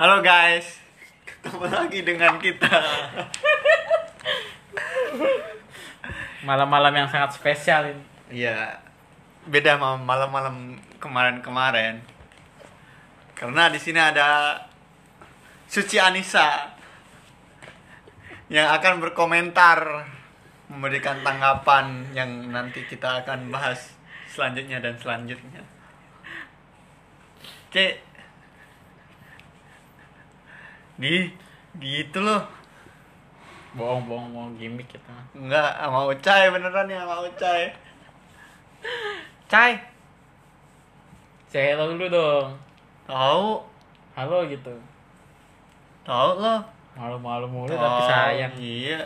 Halo guys, ketemu lagi dengan kita. Malam-malam yang sangat spesial ini. Iya, beda sama malam-malam kemarin-kemarin. Karena di sini ada Suci Anissa yang akan berkomentar, memberikan tanggapan yang nanti kita akan bahas selanjutnya dan selanjutnya. Oke. Nih, gitu loh. Bohong, bohong, bohong gimmick kita. Enggak, sama Ucai beneran ya sama Ucai. Cai, Say hello dulu dong. tahu, Halo gitu. tahu lo. Malu-malu mulu tapi sayang. Iya.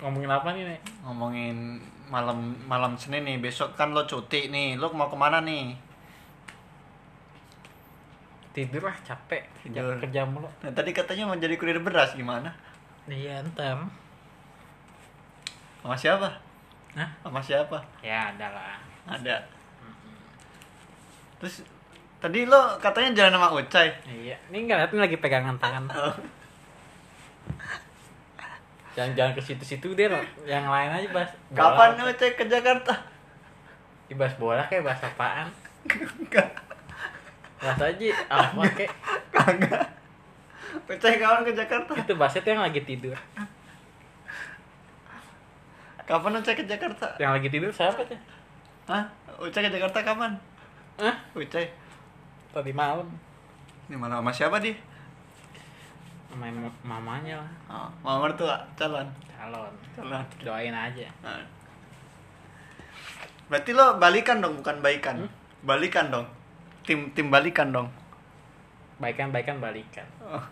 Ngomongin apa nih, Nek? ngomongin malam malam Senin nih, besok kan lo cuti nih. Lo mau ke mana nih? Tidur lah, capek. Tidur. kerja mulu. Nah, tadi katanya mau jadi kurir beras gimana? Iya, ntar. Sama siapa? Hah? Sama siapa? Ya, ada lah. Ada. Terus tadi lo katanya jalan sama Ucai. Iya, ini enggak lagi pegangan tangan. Jangan-jangan ke situ-situ dia yang lain aja bahas. bola. Kapan Ucai ke Jakarta? Ih, bahas bola kayak bahas apaan? Enggak. Bahas aja apa kayak Kagak. Ucai kawan ke Jakarta? itu tuh yang lagi tidur. Kapan Ucai ke Jakarta? Yang lagi tidur siapa tuh? Hah? Ucai ke Jakarta kapan? Hah? Ucai. Tadi malam. Ini mana sama siapa di? Main ma- mamanya lah. Oh, mau mertua, calon. Calon. Calon. Doain aja. Nah. Berarti lo balikan dong, bukan baikan. Hmm? Balikan dong. Tim tim balikan dong. Baikan-baikan balikan. Oh.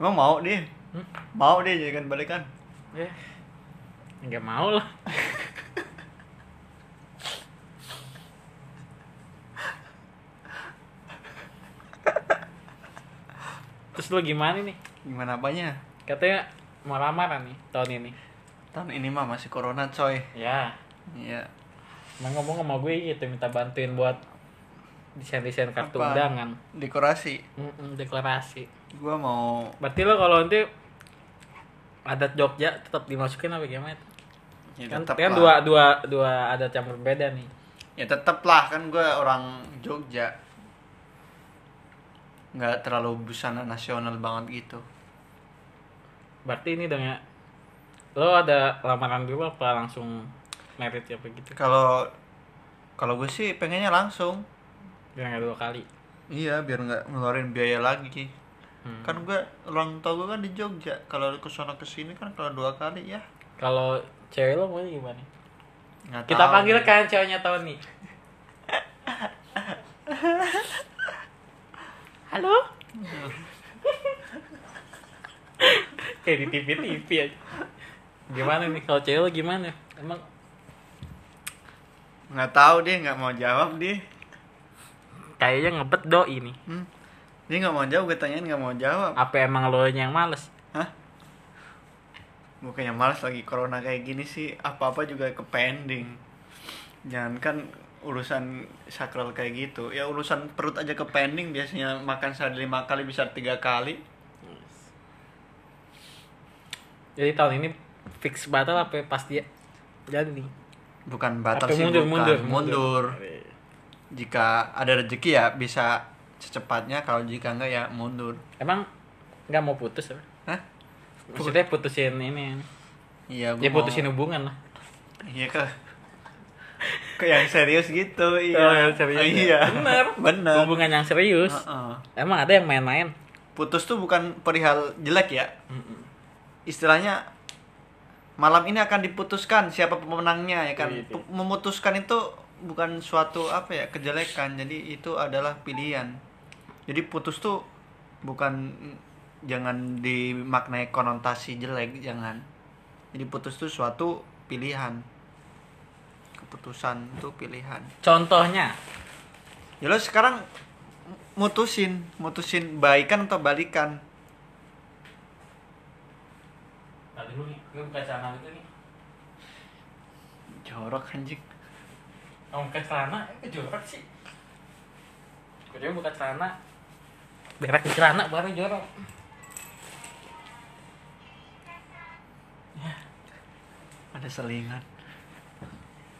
Lo mau dia? Hmm? Mau dia jadikan balikan? Ya. Enggak mau lah. Terus lu gimana nih? Gimana apanya? Katanya mau lamaran nih tahun ini. Tahun ini mah masih corona coy. Ya. Iya. Emang ngomong sama gue gitu minta bantuin buat desain-desain kartu Apa? undangan. Dekorasi. Mm-mm, deklarasi. Gua mau Berarti lo kalau nanti adat Jogja tetap dimasukin apa gimana? ya kan tetep kan lah. dua dua dua adat yang berbeda nih. ya tetep lah kan gue orang Jogja nggak terlalu busana nasional banget gitu Berarti ini dong ya. Lo ada lamaran dulu apa langsung merit ya begitu? kalau kalau gue sih pengennya langsung Biar nggak dua kali. iya biar nggak ngeluarin biaya lagi Hmm. kan gue orang tua gue kan di Jogja kalau ke sana ke sini kan kalau dua kali ya Kalau cewek lo maunya gimana? nggak Kita tahu. panggil kan ceweknya Tony. Halo? Kayak di TV-TV aja. Gimana nih kalau cewek lo gimana? Emang nggak tahu dia nggak mau jawab dia kayaknya ngebet doi nih. hmm. dia nggak mau jawab gue tanyain nggak mau jawab Apa emang lo yang males? Hah? Bukannya males lagi corona kayak gini sih Apa-apa juga ke pending Jangan kan urusan sakral kayak gitu Ya urusan perut aja ke pending Biasanya makan sehari lima kali bisa tiga kali Jadi tahun ini fix batal apa pasti jadi nih? Bukan batal sih mundur, bukan. mundur, mundur. Jika ada rezeki ya bisa secepatnya Kalau jika enggak ya mundur Emang nggak mau putus apa? Hah? Maksudnya putusin ini. Iya Ya gua mau- putusin hubungan lah. Iya ke ke yang serius gitu iya Oh, yang serius. iya Bener. bener Hubungan yang serius. Heeh. Emang ada yang main-main? putus tuh bukan perihal jelek ya istilahnya malam ini akan diputuskan siapa pemenangnya ya kan? Gitu. P- memutuskan itu bukan suatu apa ya kejelekan. Jadi itu adalah pilihan. Jadi putus tuh bukan jangan dimaknai konotasi jelek jangan. Jadi putus tuh suatu pilihan. Keputusan itu pilihan. Contohnya, ya lo sekarang mutusin. Mutusin baikan atau balikan Dulu nih, gue buka celana dulu nih. jorok anjing Kamu buka celana, eh, jorok sih. Gue juga buka celana. Berak di celana baru jorok. ada selingan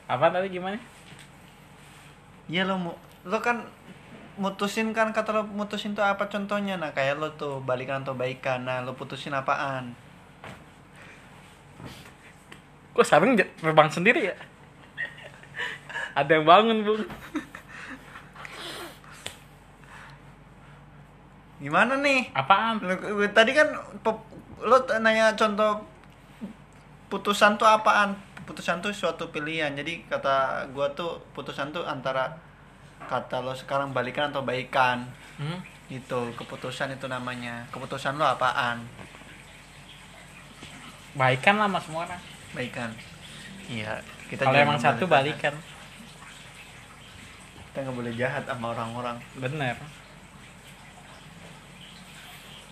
Apa tadi gimana? Iya lo mu- lo kan mutusin kan kata lo mutusin tuh apa contohnya nah kayak lo tuh balikan atau baikan nah lo putusin apaan Kok sarung j- terbang sendiri ya? Ada yang bangun, Bung. gimana nih Apaan? Lo- tadi kan lo nanya contoh putusan tuh apaan putusan tuh suatu pilihan jadi kata gua tuh putusan tuh antara kata lo sekarang balikan atau baikan Hmm? gitu keputusan itu namanya keputusan lo apaan Baikan lah sama semua orang. Baikan iya kita Kalau emang satu balikan. kita nggak boleh jahat sama orang-orang Bener.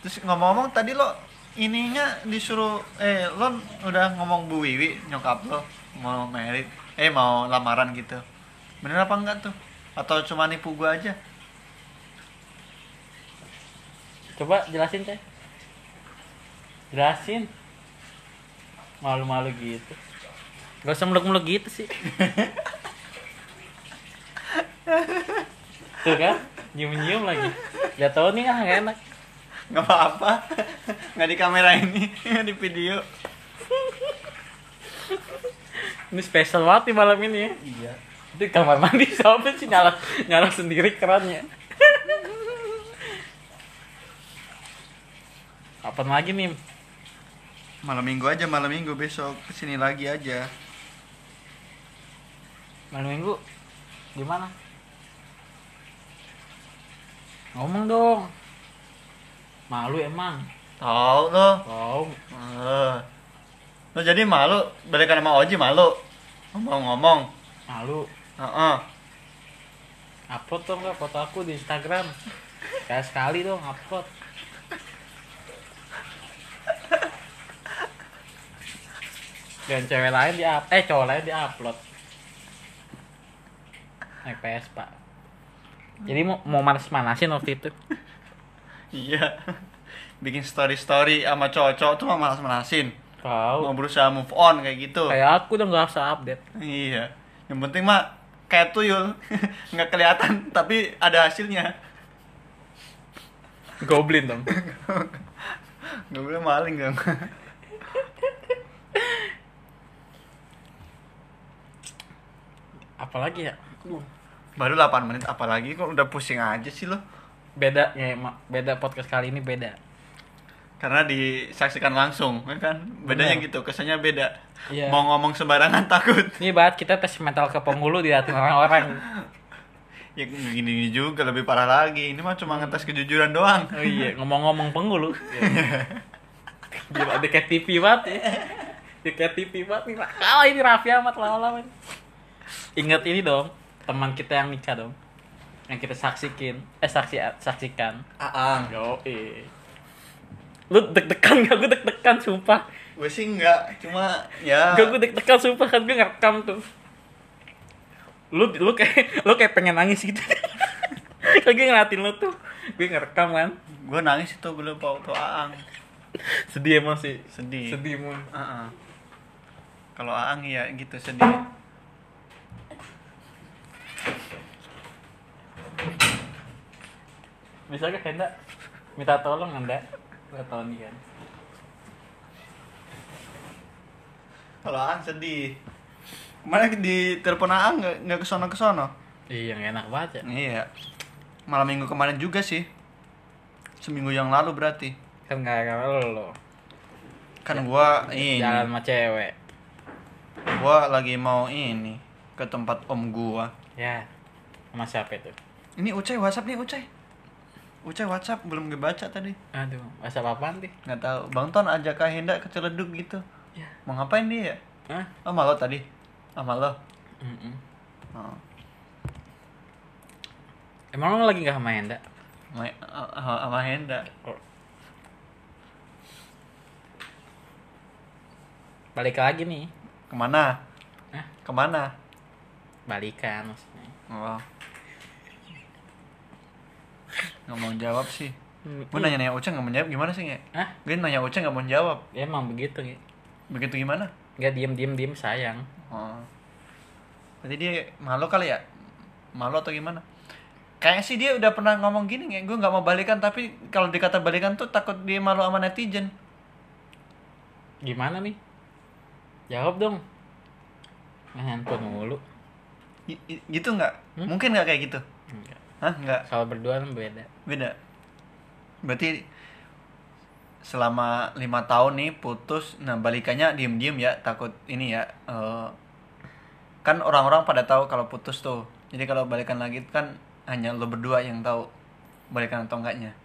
terus ngomong-ngomong tadi lo ininya disuruh eh lo udah ngomong Bu Wiwi nyokap lo mau merit eh mau lamaran gitu bener apa enggak tuh atau cuma nipu gua aja Coba jelasin, Teh. Jelasin. Malu-malu gitu. Gak usah meluk-meluk gitu sih. Tuh kan, nyium-nyium lagi. Lihat tau nih ah nggak enak. nggak apa-apa nggak di kamera ini nggak di video Ini spesial banget nih malam ini ya. iya Itu kamar mandi siapa sih nyala nyala sendiri kerannya. Apa lagi nih? Malam minggu aja malam minggu besok ke sini lagi aja Malam minggu gimana? Ngomong dong. Malu emang. tahu lo Wow. Eh. lo jadi malu balikan sama Oji malu ngomong-ngomong Malu. Heeh. Upload dong nggak foto aku di Instagram. Kayak sekali dong upload. Dan cewek lain di up, eh cowok lain di upload. Naik PS pak. Jadi mau mau manas-manasin waktu itu. Iya. Bikin story-story sama cowok-cowok tuh mah malas-malasin. Mau Kau berusaha move on kayak gitu. kayak aku udah nggak usah update. Iya. Yang penting mah kayak tuyul. nggak kelihatan tapi ada hasilnya. Goblin dong. Boleh maling dong. Apalagi ya? Baru 8 menit apalagi kok udah pusing aja sih lo. Beda ya, Ma. beda podcast kali ini beda. Karena disaksikan langsung, ya kan? Bedanya Benar. gitu, kesannya beda. Iya. Mau ngomong sembarangan takut. Ini banget kita tes mental ke penghulu di hati orang-orang. Ya gini-gini juga lebih parah lagi. Ini mah cuma ngetes kejujuran doang. Oh iya, ngomong-ngomong penghulu. Gila, dia kayak TV banget ya. Dia kayak TV banget nih. Kalah ini Raffi amat lama-lama. Ingat ini dong, teman kita yang nikah dong. Yang kita saksikin, eh saksi saksikan. Aang. Yo, Lu deg-degan gak? Gue deg-degan sumpah. Gue sih enggak, cuma ya Gak gue deg-degan sumpah kan gue ngerekam tuh. Lu lu kayak lu kayak pengen nangis gitu. Kayak gue ngeliatin lu tuh. Gue ngerekam kan. gue nangis itu gue lupa waktu Aang. Sedih emang sih. Sedih. Sedih mun. Heeh. Kalau Aang ya gitu sedih. Gak Henda? Minta tolong Anda. Gak tau nih kan. Kalau Aang sedih. Kemarin di telepon Aang nggak nggak kesono kesono. Iya, gak enak banget ya. Iya. Malam minggu kemarin juga sih. Seminggu yang lalu berarti. Kan gak gara lo. Kan gua ini, Jalan sama cewek. gua lagi mau ini ke tempat om gua. Ya. Sama siapa itu? Ini Ucai WhatsApp nih Ucai. Ucai WhatsApp belum kebaca tadi. Aduh, masa apaan sih? Nggak tahu. Bang Ton ajak Kak Henda ke Ciledug gitu. Ya. Mau ngapain dia? ya? Hah? Oh, sama lo tadi. Sama lo. Mm-mm. Oh. Emang lo lagi gak sama Henda? Sama, sama sama Henda. Balik lagi nih. Ke mana? Hah? Ke mana? balikan maksudnya oh nggak mau jawab sih. Hmm, gue nanya nanya Uca nggak mau jawab gimana sih nggak Hah? gue nanya Uca nggak mau jawab. Ya emang begitu ya begitu gimana? Nggak diem diem diem sayang. Oh. Berarti dia malu kali ya? Malu atau gimana? Kayaknya sih dia udah pernah ngomong gini nggak gue nggak mau balikan tapi kalau dikata balikan tuh takut dia malu sama netizen. Gimana nih? Jawab dong. Handphone mulu. Gitu nggak? Hmm? mungkin nggak kayak gitu? Enggak Hah nggak? Kalau berdua kan beda. Beda. Berarti selama lima tahun nih putus nah balikannya diem diem ya takut ini ya eh, kan orang-orang pada tahu kalau putus tuh. Jadi kalau balikan lagi kan hanya lo berdua yang tahu balikan atau enggaknya.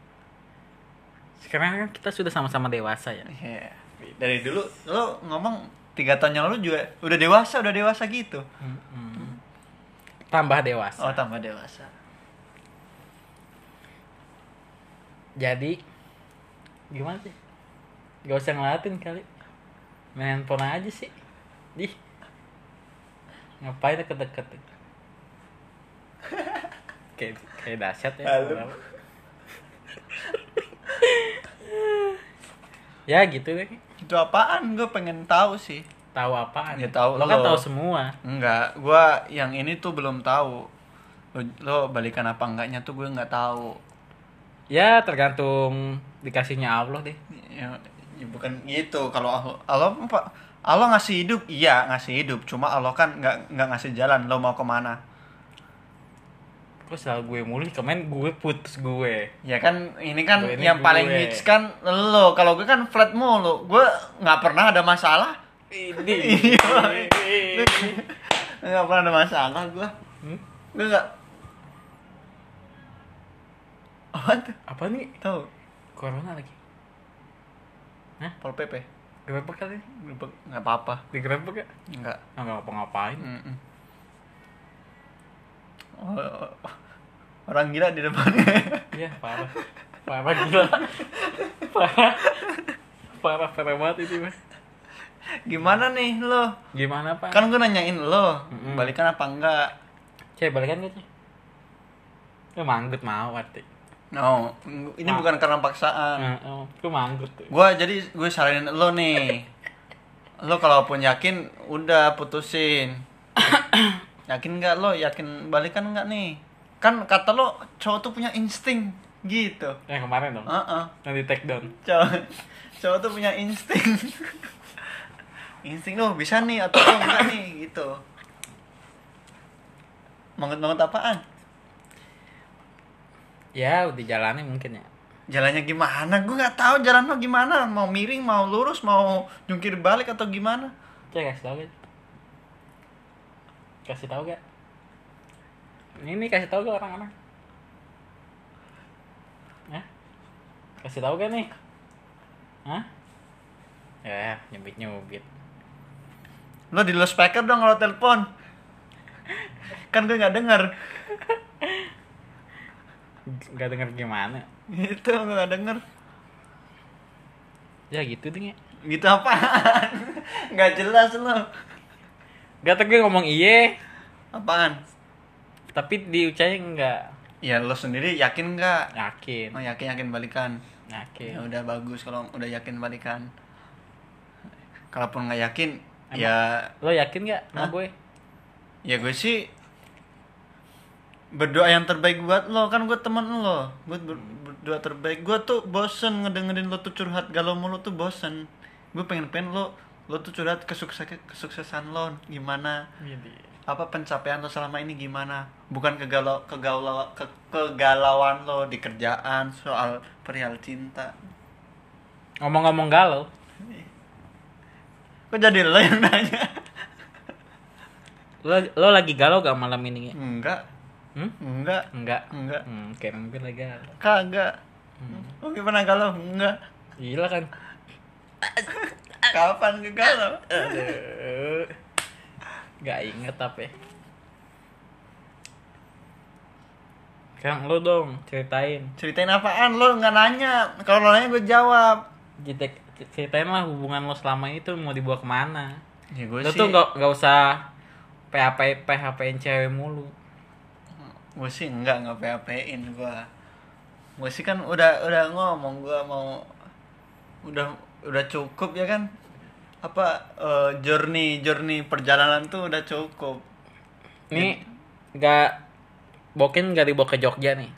Sekarang kan kita sudah sama-sama dewasa ya. Iya. dari dulu lo ngomong tiga tahun yang lalu juga udah dewasa udah dewasa gitu. Mm-mm. tambah dewasa. Oh tambah dewasa jadi gimana sih? Gak usah ngeliatin kali. Main handphone aja sih. Di ngapain deket-deket? Kayak kayak dahsyat ya Halo. ya gitu deh. Itu apaan? Gue pengen tahu sih. Tahu apaan? Ya, tahu lo kan tahu semua. Enggak, gua yang ini tuh belum tahu. Lo, lo balikan apa enggaknya tuh gue nggak tahu. Ya tergantung dikasihnya Allah deh Ya, ya bukan gitu. Kalau Allah, Allah? Allah ngasih hidup, iya ngasih hidup. Cuma Allah kan nggak nggak ngasih jalan. Lo mau ke mana? kok selalu gue mulu kemarin gue putus gue Ya kan ini kan Gue ini yang paling gue. hits kan lo. Kalau gue kan flat mulu. Gue nggak pernah ada masalah. ini Nggak pernah ada masalah gue. Hmm? Gue nggak. Apa tuh? apa nih Tahu? corona lagi Pol PP. Gerebek kali Grebek. Nggak apa-apa. digerebek ya Nggak. Ah, nggak ngapa-ngapain Mm-mm. Oh, orang gila di depannya. iya parah parah gila parah parah parah banget itu mah Gimana nih lo? gimana pak Kan gue nanyain lo, Mm-mm. balikan apa enggak? cek balikan gitu lu manggut mau arti No, ini Wah. bukan karena paksaan. nah, oh, lu manggut tuh Gua jadi gue saranin lo nih. Lo kalaupun yakin udah putusin. yakin nggak lo? Yakin balikan nggak nih? Kan kata lo cowok tuh punya insting gitu. yang kemarin dong Heeh. yang di take down cowok cowok tuh punya insting insting lo bisa nih atau lo enggak nih gitu mangut apaan ya udah jalani mungkin ya. Jalannya gimana? Gue nggak tahu jalan lo gimana. Mau miring mau lurus mau jungkir balik atau gimana? Cek kasih tau gak? Kasih tau gak? Ini kasih tau gak orang-orang? Hah? kasih tau gak nih? Hah? ya nyubit nyubit lo di lo speaker dong kalau telepon. Kan gue nggak dengar nggak denger gimana? Itu nggak denger. Ya gitu deh gitu apaan? Nggak jelas lo. Gak tau gue ngomong iye. Apaan? Tapi diucapnya enggak ya lo sendiri yakin nggak? Yakin. Oh yakin yakin balikan. Yakin. Ya udah bagus kalau udah yakin balikan. Kalaupun nggak yakin Emang? ya lo yakin gak sama gue? Ya gue sih berdoa yang terbaik buat lo. Kan gue teman lo. Gue ber- berdoa terbaik. Gue tuh bosen ngedengerin lo tuh curhat. Galau mulu tuh bosen. Gue pengen pengen lo lo tuh curhat kesuksesan kesuksesan lo. Gimana? Apa pencapaian lo selama ini gimana? Bukan kegalau kegalau ke, kegalauan lo di kerjaan soal perihal cinta. Ngomong-ngomong galau. Kok jadi lo yang nanya? Lo lo lagi galau gak malam ini? Enggak hmm? enggak. Enggak? Enggak. Hmm, kayak mungkin lagi. Kagak. Hmm. oh gimana galau? Enggak. Gila kan? Kapan ke galau? Aduh. Gak inget tapi Sekarang lo dong ceritain. Ceritain apaan? Lo nggak nanya. Kalau lo nanya gue jawab. Jitek, Ceritain lah hubungan lo selama itu mau dibawa ke mana. Ya gue Lo sih tuh gak, gak usah PHP PHP-in cewek mulu. Gue sih enggak nggak PHP-in gue gue sih kan udah udah ngomong gue mau udah udah cukup ya kan apa eh, journey journey perjalanan tuh udah cukup Nih nggak Bokin nggak dibawa ke Jogja nih.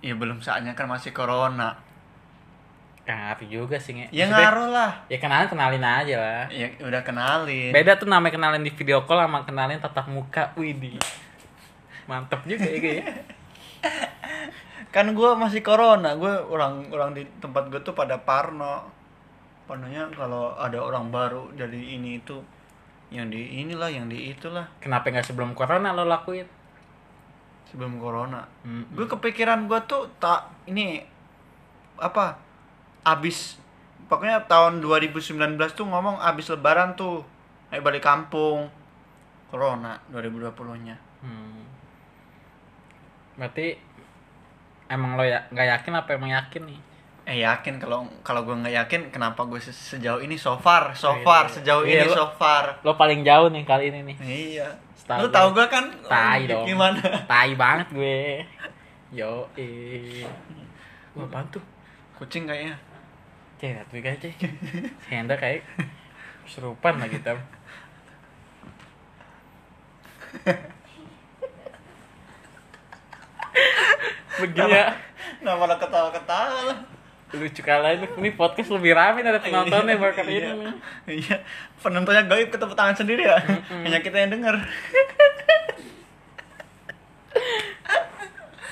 ya belum saatnya kan masih corona Nggak ngaruh juga sih nge. ya Maksudnya, ngaruh lah Ya kenalin kenalin aja lah. ya udah kenalin Beda tuh namanya kenalin di video call sama kenalin tatap muka. Widih. Mantep juga ya kayaknya. kan gue masih corona gue orang orang di tempat gue tuh pada parno parnonya kalau ada orang baru jadi ini itu yang di inilah yang di itulah Kenapa nggak sebelum corona lo lakuin? sebelum corona Hmm. gue kepikiran gue tuh tak ini apa abis pokoknya tahun 2019 tuh ngomong abis lebaran tuh ayo balik kampung corona 2020 nya Hmm. Berarti emang lo ya nggak yakin apa emang yakin nih? eh yakin kalau kalau gue nggak yakin kenapa gue se- sejauh ini so far so Iya, far iya. sejauh Iya, ini lu- so far Lo paling jauh nih kali ini nih. iya Setahu lu tahu gue. gue kan Tai oh, dong. gimana Tai banget gue. Yo, eh. Wah, apaan tuh? kucing kayaknya Cek, tuh guys, cek. Henda kayak serupan lah kita. Begini ya. nah malah ketawa-ketawa lah Lucu kali ini. Ini podcast lebih rame dari penontonnya bakal ini. iya. nih. iya penontonnya gaib ketemu tangan sendiri ya hanya kita yang denger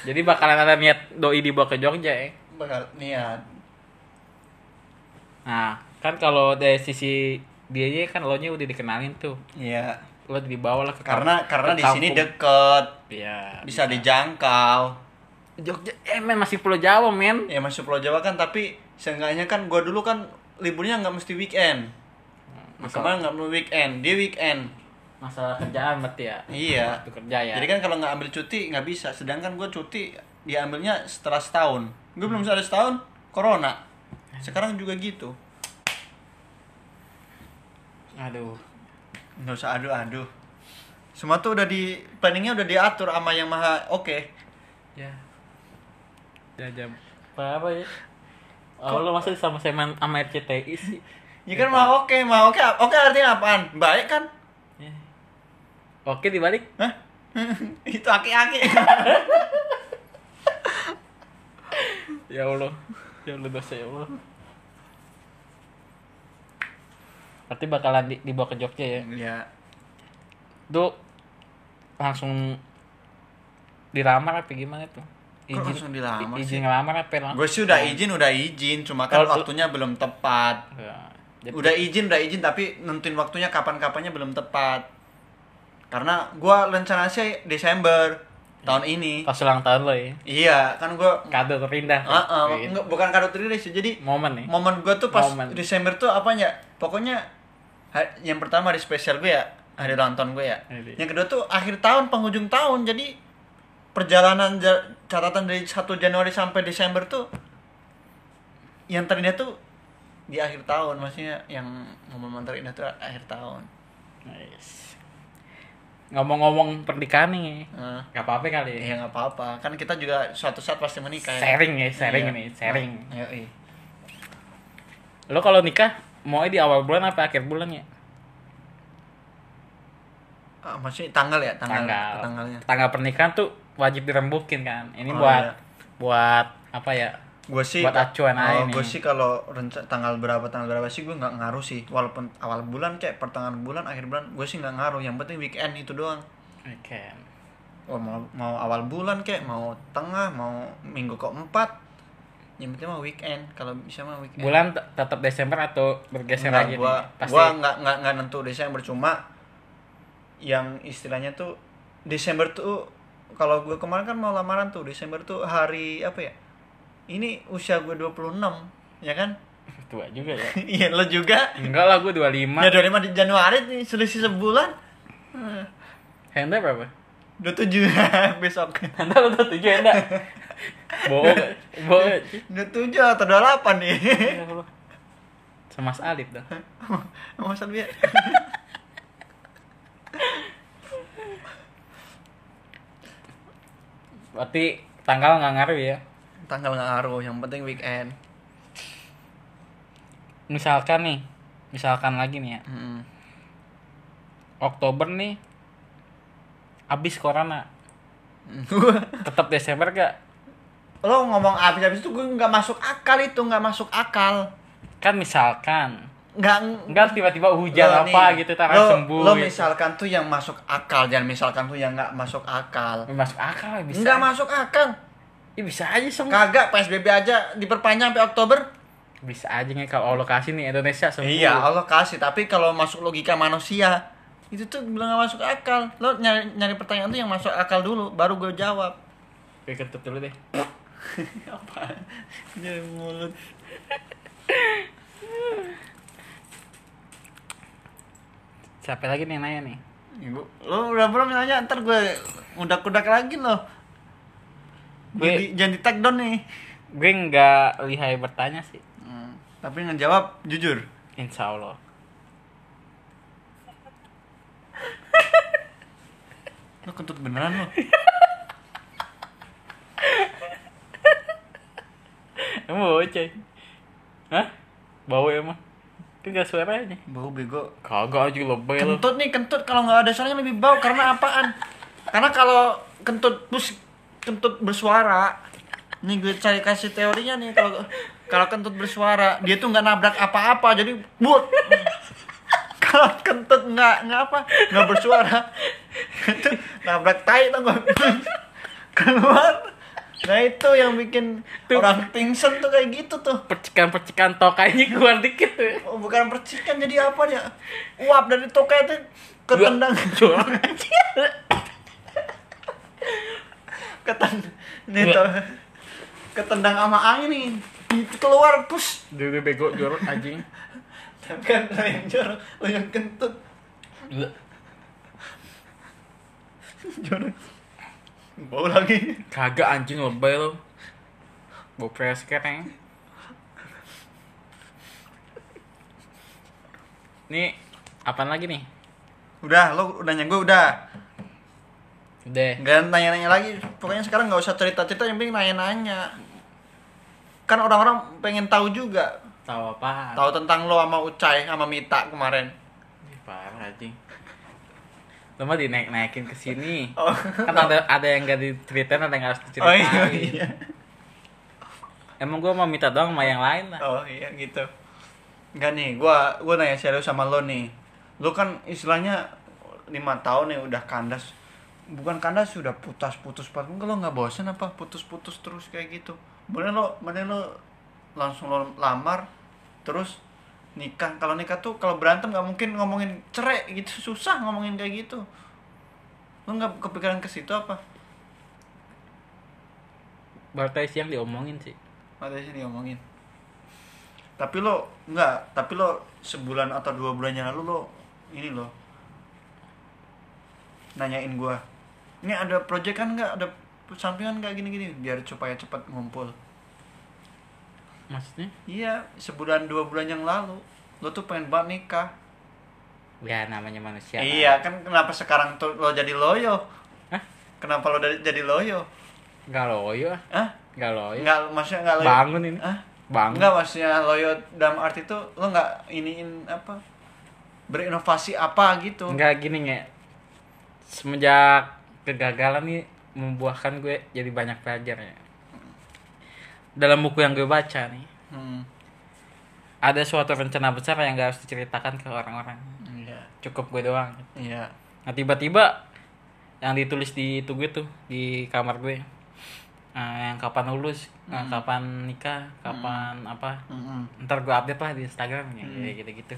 Jadi bakalan ada niat doi dibawa ke Jogja ya. bakal niat Nah, kan kalau dari sisi dia kan lo nya udah dikenalin tuh. iya Lo dibawa lah ke karena kamp- karena ke di sini deket. Iya, bisa dijangkau. Jogja eh men masih Pulau Jawa men. ya masuk Pulau Jawa kan tapi seenggaknya kan gua dulu kan liburnya nggak mesti weekend. Masa- kemarin nggak perlu weekend dia weekend. Masalah kerjaan berarti ya. iya. Waktu kerja ya. jadi kan kalau nggak ambil cuti nggak bisa. Sedangkan gue cuti diambilnya setelah setahun. Gue belum ada setahun corona. Sekarang juga gitu. Aduh. Nggak usah aduh aduh semua tuh udah di planningnya udah diatur sama yang maha oke Ya. Ya jam apa ya? Oh, lo masa sama sama sama RCTI sih? ya kan maha oke maha oke oke artinya apaan baik kan Ya. Oke dibalik. Hah? itu aki-aki Ya Allah. Ya Allah dosa ya Allah. Berarti bakalan di, dibawa ke Jogja ya. ya Tuh langsung dilamar apa gimana tuh? Kok langsung dilamar izin sih? ngelamar apa langsung? gue sih udah izin udah izin cuma kan waktunya belum tepat Ya, jadi- udah izin udah izin tapi nentuin waktunya kapan kapannya belum tepat karena gua rencana sih Desember tahun ini pas ulang tahun lo ya. iya kan gua Kado terindah. Ah, ah, Gitu. bukan kado rilis sih jadi Momen nih. momen gua tuh pas Momen. Desember tuh apanya pokoknya yang pertama hari spesial gue ya hari ulang tahun gue ya Iya. yang kedua tuh akhir tahun penghujung tahun jadi perjalanan ja- catatan dari 1 Januari sampai Desember tuh yang terindah tuh di akhir tahun maksudnya yang momen terindah tuh akhir tahun Nice. Ngomong-ngomong pernikahan nih, Nah, nggak apa-apa kali ya. ya nggak apa-apa kan kita juga suatu saat pasti menikah ya. Sharing ya, sharing Iya. nih, sharing. Ayo, iya. Lo kalau nikah mau di awal bulan apa akhir bulan ya? Ah, maksudnya tanggal ya tanggal Tanggal. tanggalnya Tanggal pernikahan tuh wajib dirembukin kan. Ini Oh, buat iya. buat apa ya? gue sih Buat acuan aja nih. gue sih kalau rencana tanggal berapa tanggal berapa sih gue nggak ngaruh sih walaupun awal bulan kayak pertengahan bulan akhir bulan gue sih nggak ngaruh yang penting weekend itu doang Oke. oh, mau mau awal bulan kayak mau tengah mau minggu keempat yang penting mah weekend kalau bisa mah weekend Bulan tetap Desember atau bergeser Nggak, lagi gua, nih? Pasti. gua nggak nggak nggak nentu Desember cuma yang istilahnya tuh Desember tuh kalau gue kemarin kan mau lamaran tuh Desember tuh hari apa ya ini usia gue 26 ya kan tua juga ya. iya lo juga Enggak lah, gue 25. ya 25 di Januari nih selisih sebulan Henda berapa? 27 besok. Anda lu 27 enggak? Bohong. Bohong. 27 atau 28 nih. Sama Mas Alif dong. Sama Mas Alif ya. Berarti tanggal nggak ngaruh ya? Tanggal nggak ngaruh, yang penting weekend. Misalkan nih, misalkan lagi nih ya. Mm -hmm. Oktober nih habis corona. Tetap Desember gak? lo ngomong abis-abis itu gue nggak masuk akal itu nggak masuk akal Kan misalkan nggak Enggak tiba-tiba hujan Lo apa nih, gitu tar lo, sembuh. lo gitu. misalkan tuh yang masuk akal jangan misalkan tuh yang nggak masuk akal masuk akal ya, bisa. nggak masuk akal Ya, bisa aja semua. kagak psbb aja diperpanjang sampai oktober Bisa aja nih kalau Allah kasih nih Indonesia sembuh. iya allah kasih tapi kalau masuk logika manusia itu tuh bilang nggak masuk akal lo nyari nyari pertanyaan tuh yang masuk akal dulu baru gue jawab Gue kentut dulu deh. apa jadi mulut Siapa lagi nih yang nanya nih? Ibu, lo udah belum nanya ntar gue udak-udak lagi lo Gue- Jadi jangan di tag down nih Gue nggak lihai bertanya sih. Hmm, tapi ngejawab jujur Insya Allah. Lo kentut beneran lo Emang bau coy? Hah? Bau emang? Kan gak suaranya. bau bego Kagak aja lebay lo. kentut nih kentut kalau nggak ada suaranya lebih bau karena apaan karena kalau kentut bus kentut bersuara nih gue cari kasih teorinya nih kalau kalau kentut bersuara dia tuh nggak nabrak apa-apa jadi buat kalau kentut nggak nggak apa nggak bersuara itu nabrak tai tuh keluar nah itu yang bikin Tuh. orang pingsan tuh kayak gitu tuh Percikan-percikan tokainya keluar dikit tuh. Oh, bukan percikan jadi apa dia? Uap dari tokai itu ketendang. Jorok aja. Keten ini tuh. Ketendang sama angin nih. Keluar pus. Dulu bego jorok anjing. Tapi kan lo yang jorok, lo yang kentut. Jorok. Bau lagi. Kagak anjing lebay lo. Bau presket ya. Nih, apaan lagi nih? Udah, lo udah gue udah. Udah. Gak nanya-nanya lagi. Pokoknya sekarang nggak usah cerita-cerita, yang penting nanya-nanya. Kan orang-orang pengen tahu juga. Tahu apa? Tahu tentang lo sama Ucai sama Mita kemarin. Ih, Parah anjing. Lo mah dinaik-naikin ke sini. Oh. Kan ada ada yang gak diceritain, ada yang harus Oh diceritain. iya, iya. Emang gua mau minta doang sama yang lain lah. Oh iya gitu. Enggak nih, gua gua nanya serius sama lo nih. Lo kan istilahnya lima tahun nih udah kandas. Bukan kandas sudah putus-putus pas Enggak lo nggak bosan apa putus-putus terus kayak gitu. Bener lo, bener lo langsung lo lamar terus nikah. Kalau nikah tuh kalau berantem nggak mungkin ngomongin cerai gitu susah ngomongin kayak gitu. Lo nggak kepikiran ke situ apa? Baru tadi siang diomongin sih. Ada sini ngomongin. Tapi lo enggak, tapi lo sebulan atau dua bulan yang lalu lo ini lo nanyain gua. Ini ada project kan enggak? Ada sampingan enggak gini-gini biar supaya cepat ngumpul. Maksudnya? Iya, sebulan dua bulan yang lalu lo tuh pengen banget nikah. Ya namanya manusia. Iya, kan kenapa sekarang tuh lo jadi loyo? Hah? Kenapa lo jadi loyo? Gak loyo ah. Hah? Gak loyo. Enggak, maksudnya enggak loyo. Bangun ini. Hah? Bangun. Enggak maksudnya loyo dalam arti itu lo nggak iniin apa berinovasi apa gitu. Enggak gini nge. Semenjak kegagalan nih membuahkan gue jadi banyak belajar ya. Dalam buku yang gue baca nih, Hmm. ada suatu rencana besar yang gak harus diceritakan ke orang-orang. Iya. Cukup gue doang. Iya. Nah tiba-tiba yang ditulis di itu gue tuh di kamar gue, Nah, yang kapan lulus, nah, kapan nikah, kapan apa, Mm-mm. ntar gue update lah di Instagram ya, kayak gitu-gitu.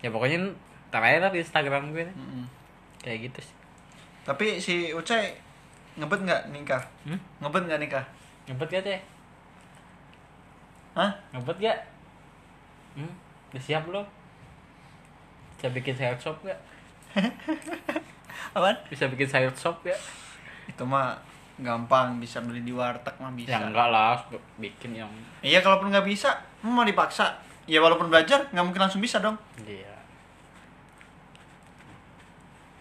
Ya pokoknya ntar aja lah di Instagram gue, Mm-mm. kayak gitu sih. Tapi si Ucai ngebet nggak nikah? Hmm? Ngebet nggak nikah? Ngebet gak cek? Hah? Ngebet gak? Hmm? Udah siap belum? Bisa bikin sayur sop gak? Apaan? Bisa bikin sayur sop gak? Itu mah gampang bisa beli di warteg mah bisa. Ya enggak lah, bikin yang Iya kalaupun nggak bisa, mau dipaksa. Ya walaupun belajar nggak mungkin langsung bisa dong. Iya.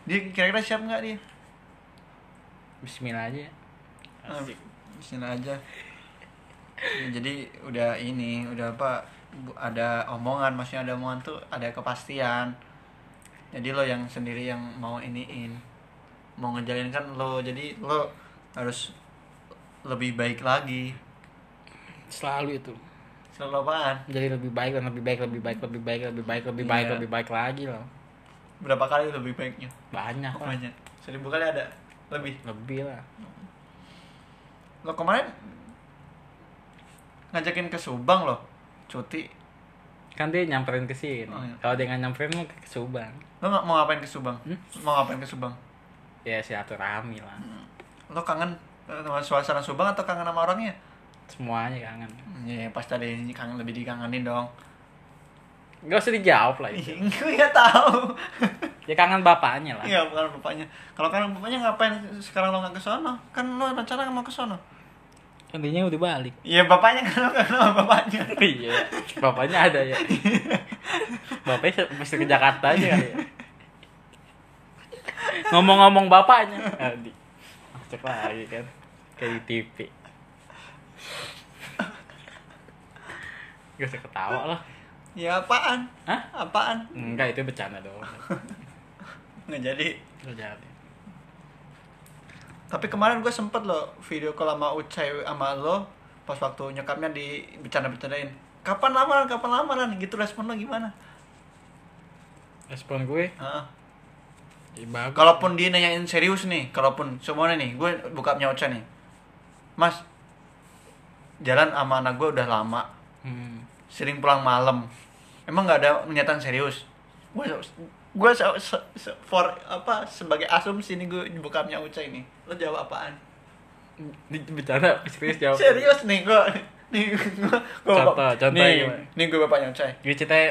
Dia kira-kira siap nggak dia? Bismillah aja. Asik. Sini aja. Jadi udah ini, udah apa? Ada omongan, maksudnya ada omongan tuh ada kepastian. Jadi lo yang sendiri yang mau iniin, mau ngejalin kan lo. Jadi lo harus lebih baik lagi. Selalu itu. Selalu apaan? Jadi lebih baik dan lebih baik, lebih baik, lebih baik, lebih baik, lebih baik, Iya. lebih baik lagi loh. Berapa kali lebih baiknya? Banyak Oh, banyak. Seribu kali ada lebih. Lebih lah. Lo kemarin ngajakin ke Subang loh, cuti. Kan dia nyamperin ke sini. Oh, iya. Kalau dia nggak nyamperin mau ke Subang. Lo nggak mau ngapain ke Subang? Hmm? Mau ngapain ke Subang? Ya silaturahmi lah. Lo kangen eh, sama suasana Subang atau kangen sama orangnya? Semuanya kangen. Ya pas tadi kangen lebih dikangenin dong. Gak usah dijawab lah itu. Gue nggak tahu. Ya kangen bapaknya lah. Iya bukan bapaknya. Kalau kangen bapaknya ngapain sekarang lo nggak ke sono? Kan lo rencana mau ke sono. Intinya udah balik. Iya bapaknya kan sama bapaknya. iya. Bapaknya ada ya. Bapaknya mesti ke Jakarta aja kali ya. Ngomong-ngomong bapaknya. Adi. Masuk lagi kan. Kayak di TV. Gak usah ketawa lah. Ya apaan? Hah? Apaan? Enggak, itu bercanda doang. Nggak jadi. Nggak jadi. Tapi kemarin gue sempet loh video call sama Ucai sama lo pas waktu nyokapnya di bercanda-bercandain. Kapan lamaran? Kapan lamaran? Gitu respon lo gimana? Respon gue, Heeh. ya bagus. Kalaupun dia nanyain serius nih, kalaupun semuanya nih, gue bokapnya Ucai nih. Mas, jalan sama anak gue udah lama, Hmm. sering pulang malam. Emang nggak ada pernyataan serius? Gue gue se- se- se- for apa sebagai asumsi nih gue bokapnya Ucai nih. Lo jawab apaan? Bercanda serius jawab. Serius nih gue nih gue Contoh, contoh nih, gimana? nih gue bapaknya Ucai. Gue ceritanya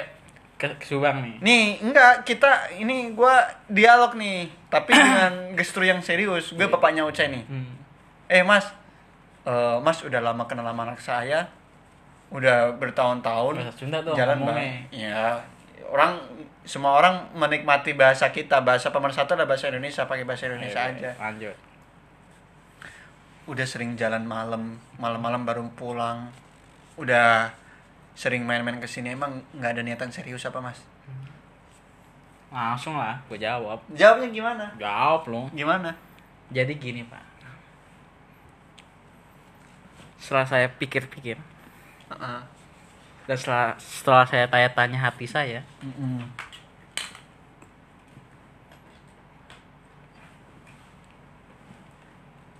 ke, ke Subang nih. Nih, enggak, kita ini gua dialog nih, tapi dengan gestur yang serius. Gue bapaknya Ucai nih. Hmm. Eh, Mas. eh, mas udah lama kenal sama anak saya. Udah bertahun-tahun. Jalan bareng. Ya, orang semua orang menikmati bahasa kita. Bahasa pemersatu adalah bahasa Indonesia, pakai bahasa Indonesia Ayo, aja. Lanjut. Udah sering jalan malam, malam-malam baru pulang. Udah sering main-main ke sini. Emang nggak ada niatan serius apa, Mas? Langsung lah, gue jawab. Jawabnya gimana? Jawab lo. Gimana? Jadi gini pak. Setelah saya pikir-pikir Heeh. Dan setelah setelah saya tanya-tanya hati saya, Mm-mm.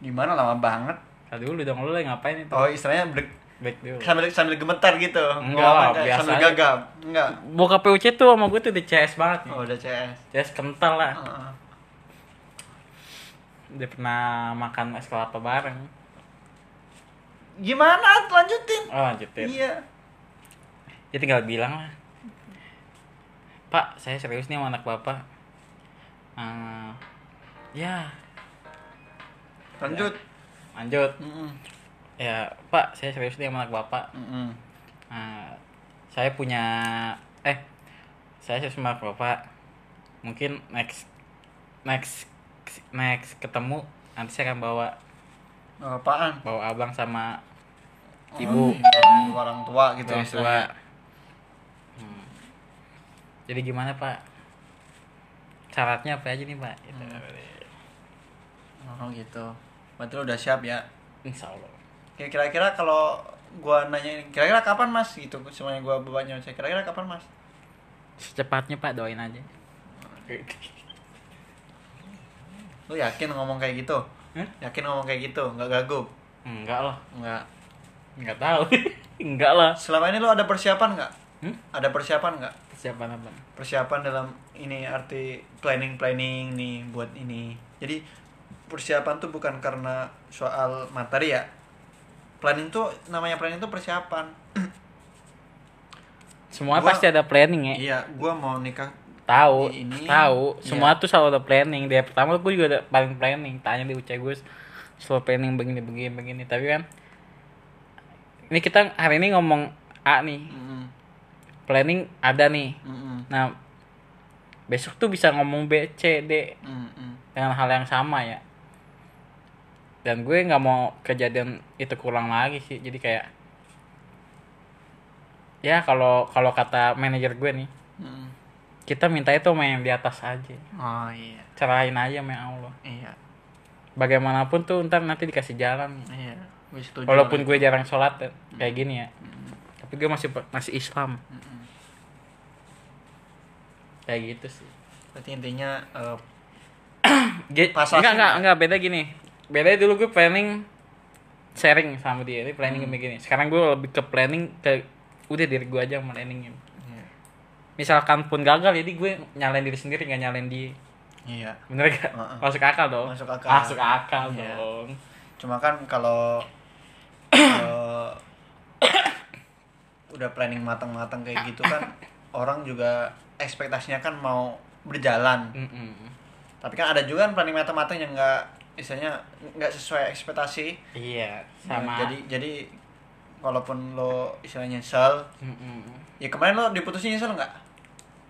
Gimana lama banget? tadi dulu dong lu lagi ngapain itu? Oh, istilahnya ber- Back dulu. sambil sambil gemetar gitu. Enggak Ngomong lah, biasa sambil gagap. Enggak. Bokap PUC tuh sama gue tuh di CS banget nih. Oh, udah CS. CS kental lah. Heeh. Dia pernah makan es kelapa bareng. Gimana? Lanjutin. Oh lanjutin. Iya. Dia tinggal bilang lah. Pak, saya serius nih sama anak bapak. Eh, ya, Lanjut. lanjut. Mm-mm. Ya, Pak, saya serius nih sama anak bapak. Mm-mm. Nah, saya punya eh saya serius sama anak bapak. Mungkin next next next ketemu nanti saya akan bawa apaan? bawa abang sama Oh, ibu iya. orang tua gitu orang tua. Hmm. Jadi gimana Pak? Syaratnya apa aja nih Pak? Gitu. Oh, gitu. Berarti lo udah siap ya? Insya Allah. Kira-kira kalau gua nanya kira-kira kapan mas gitu semuanya gua bapaknya saya kira-kira kapan mas Secepatnya Pak doain aja. lu yakin ngomong kayak gitu Hah? yakin ngomong kayak gitu nggak gagup Enggak lah. nggak Enggak tahu. Enggak lah. selama ini lu ada persiapan nggak Hmm? ada persiapan nggak Persiapan apa? persiapan dalam ini arti planning planning nih buat ini jadi persiapan tuh bukan karena soal materi ya planning tuh namanya planning tuh persiapan Semua Gua- pasti ada planning ya. iya gua mau nikah Tahu, ini, tahu. iya. Semua tuh selalu ada planning. Dari pertama gue juga ada paling planning. Tanya di ucap gue selalu planning begini begini begini. Tapi kan ini kita hari ini ngomong A nih. Mm-mm. Planning ada nih. Mm-mm. Nah, besok tuh bisa ngomong B, C, D Mm-mm. dengan hal yang sama ya. dan gue nggak mau kejadian itu kurang lagi sih jadi kayak ya kalau kalau kata manajer gue nih Mm. kita minta itu main di atas aja oh iya cerahin aja sama Allah iya bagaimanapun tuh ntar nanti dikasih jalan iya gue setuju walaupun gue jarang sholat ya, kayak gini ya tapi gue masih masih Islam Mm-mm. Kayak gitu sih. Berarti intinya eh, Ge- Pas enggak enggak enggak. Beda gini. Beda dulu gue planning sharing sama dia. Ini planning Hmm. begini. Sekarang gue lebih ke planning ke udah diri gue aja planningin iya. misalkan pun gagal jadi gue nyalain diri sendiri nggak nyalain dia. Iya. Bener gak Heeh. masuk akal dong. Masuk akal. masuk akal Iya. dong. Cuma kan kalau eh, udah planning matang-matang kayak gitu kan orang juga ekspektasinya kan mau berjalan. Mm-mm. tapi kan ada juga kan planning matang-matang yang nggak istilahnya nggak sesuai ekspektasi. Iya Nah, sama. jadi jadi walaupun lo istilahnya nyesel Mm-mm. ya kemarin lo diputusin nyesel nggak?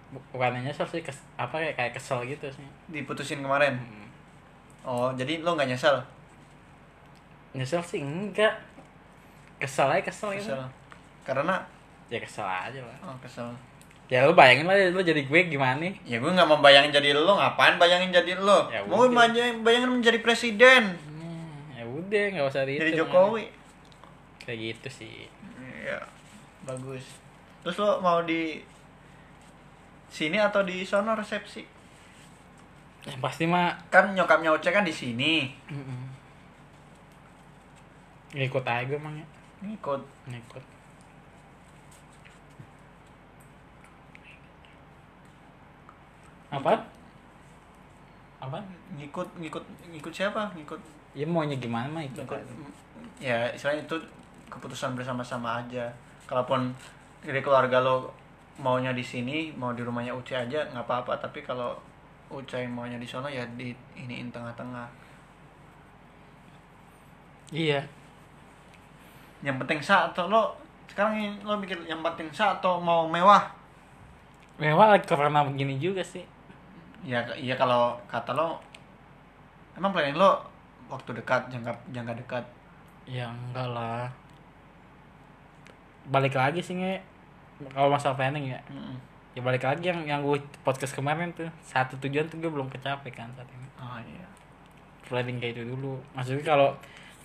Bu- bukannya nyesel sih kes- apa kayak kayak kesel gitu sih. Diputusin kemarin? Mm. oh jadi lo nggak nyesel? Nyesel sih enggak. Kesel aja kesel, gitu. Kesel. Karena? Ya kesel aja lah. Oh kesel ya lu bayangin lah lu jadi gue gimana nih? Ya gue nggak mau bayangin jadi lo ngapain bayangin jadi lo Ya mau bayangin, bayangin menjadi presiden. Hmm, ya udah nggak usah dihitung jadi Jokowi kayak gitu sih. Iya bagus. Terus lo mau di sini atau di sono resepsi? Yang pasti mah kan nyokapnya Oce kan di sini. Ngikut aja gue emang ya. Ngikut. Ngikut apa? Apa? Ngikut ngikut ngikut siapa? Ngikut. Ya maunya gimana mah ikut ikut aja. ya istilahnya itu keputusan bersama-sama aja. Kalaupun dari keluarga lo maunya di sini mau di rumahnya Uce aja nggak apa-apa. Tapi kalau Uce maunya di sono ya di iniin tengah-tengah. Iya. Yang penting sa atau lo sekarang lo mikir yang penting sa atau mau mewah? Mewah lagi corona begini juga sih ya iya kalau kata lo emang planning lo waktu dekat jangka jangka dekat? Ya enggak lah. Balik lagi sih nge. Kalau masalah planning ya. Mm-mm. ya balik lagi yang yang gue podcast kemarin tuh. Satu tujuan tuh gue belum kecapai kan saat ini. Oh iya. Planning kayak itu dulu. Maksudnya kalau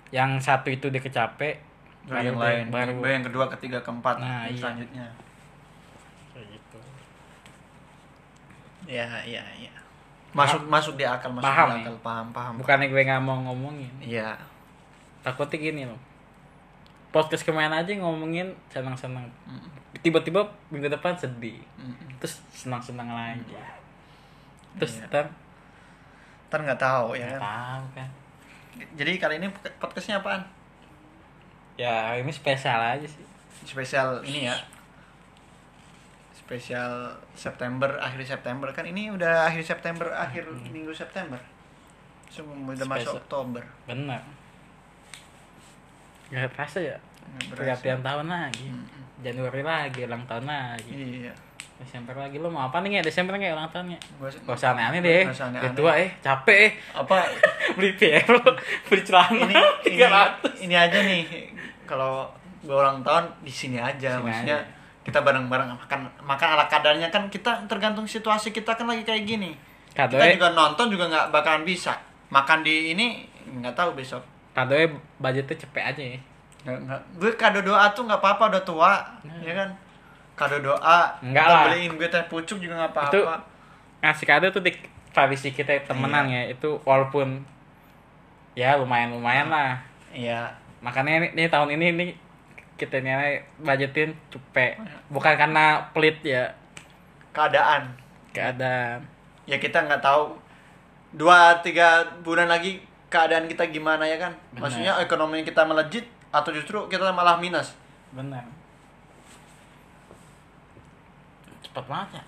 yang satu itu dia kecape yang lain. baru yang kedua ketiga keempat Nah, yang iya. selanjutnya kayak gitu ya iya iya. Masuk masuk di akal masuk Paham di ya? akal. paham paham. Bukannya gue nggak mau ngomongin. Iya. Takutnya gini loh. Podcast kemarin aja ngomongin senang-senang. Mm-mm. tiba-tiba minggu depan sedih. Mm-mm. terus senang-senang lagi. Terus Iya. ntar? Ntar nggak tahu ya nggak kan? tahu kan? Jadi kali ini podcastnya apaan? Ya ini spesial aja sih. Spesial ini ya spesial September akhir September. Kan ini udah akhir September akhir minggu September. Semua udah masuk Spesial. Oktober. Benar. Nggak terasa ya? Pergantian tahun lagi. Mm-mm. Januari lagi ulang tahun lagi. Iya. Desember lagi. Lo mau apa nih ya? Desember nggak ulang tahunnya Gak usah aneh-aneh deh. Udah tua eh. Capek eh. Apa? Beli PR beli celana ini ini, tiga ratus. ini aja nih. Kalau gue ulang tahun di sini aja. Sini maksudnya aja. Kita bareng-bareng makan makan ala kadarnya. Kan kita tergantung situasi kita kan lagi kayak gini. Kado kita juga nonton juga nggak bakalan bisa. Makan di ini nggak tahu besok. Kado budgetnya cepet aja ya. Nggak nggak. Gue kado doa tuh nggak apa-apa udah tua ya kan? Kado doa. Hmm. Nggak lah. beliin gue teh pucuk juga nggak Itu- apa-apa. ngasih kado tuh di tradisi kita temenan ya. Itu walaupun ya lumayan lumayan lah. Iya. Makanya ini, ini tahun ini nih kita ini budgetin cepet bukan karena pelit ya. Keadaan. Keadaan. Ya kita nggak tahu. Dua tiga bulan lagi keadaan kita gimana ya kan? Benar. maksudnya ekonomi kita melejit atau justru kita malah minus? Benar. Cepat banget ya.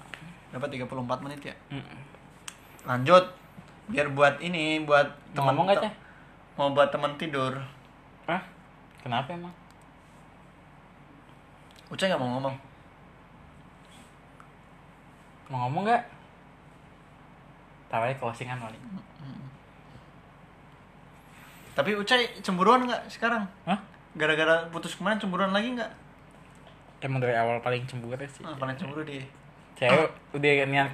Dapat 34 menit ya? Mm-mm. lanjut. Biar buat ini buat teman mau buat teman tidur. Hah? kenapa emang Uca nggak mau ngomong mau ngomong gak tahu aja closingan kali Tapi Ucai cemburuan nggak sekarang? Hah? Gara-gara putus kemarin cemburuan lagi nggak? Emang dari awal paling cemburu sih. Ah, paling cemburu dia. Cewek udah niat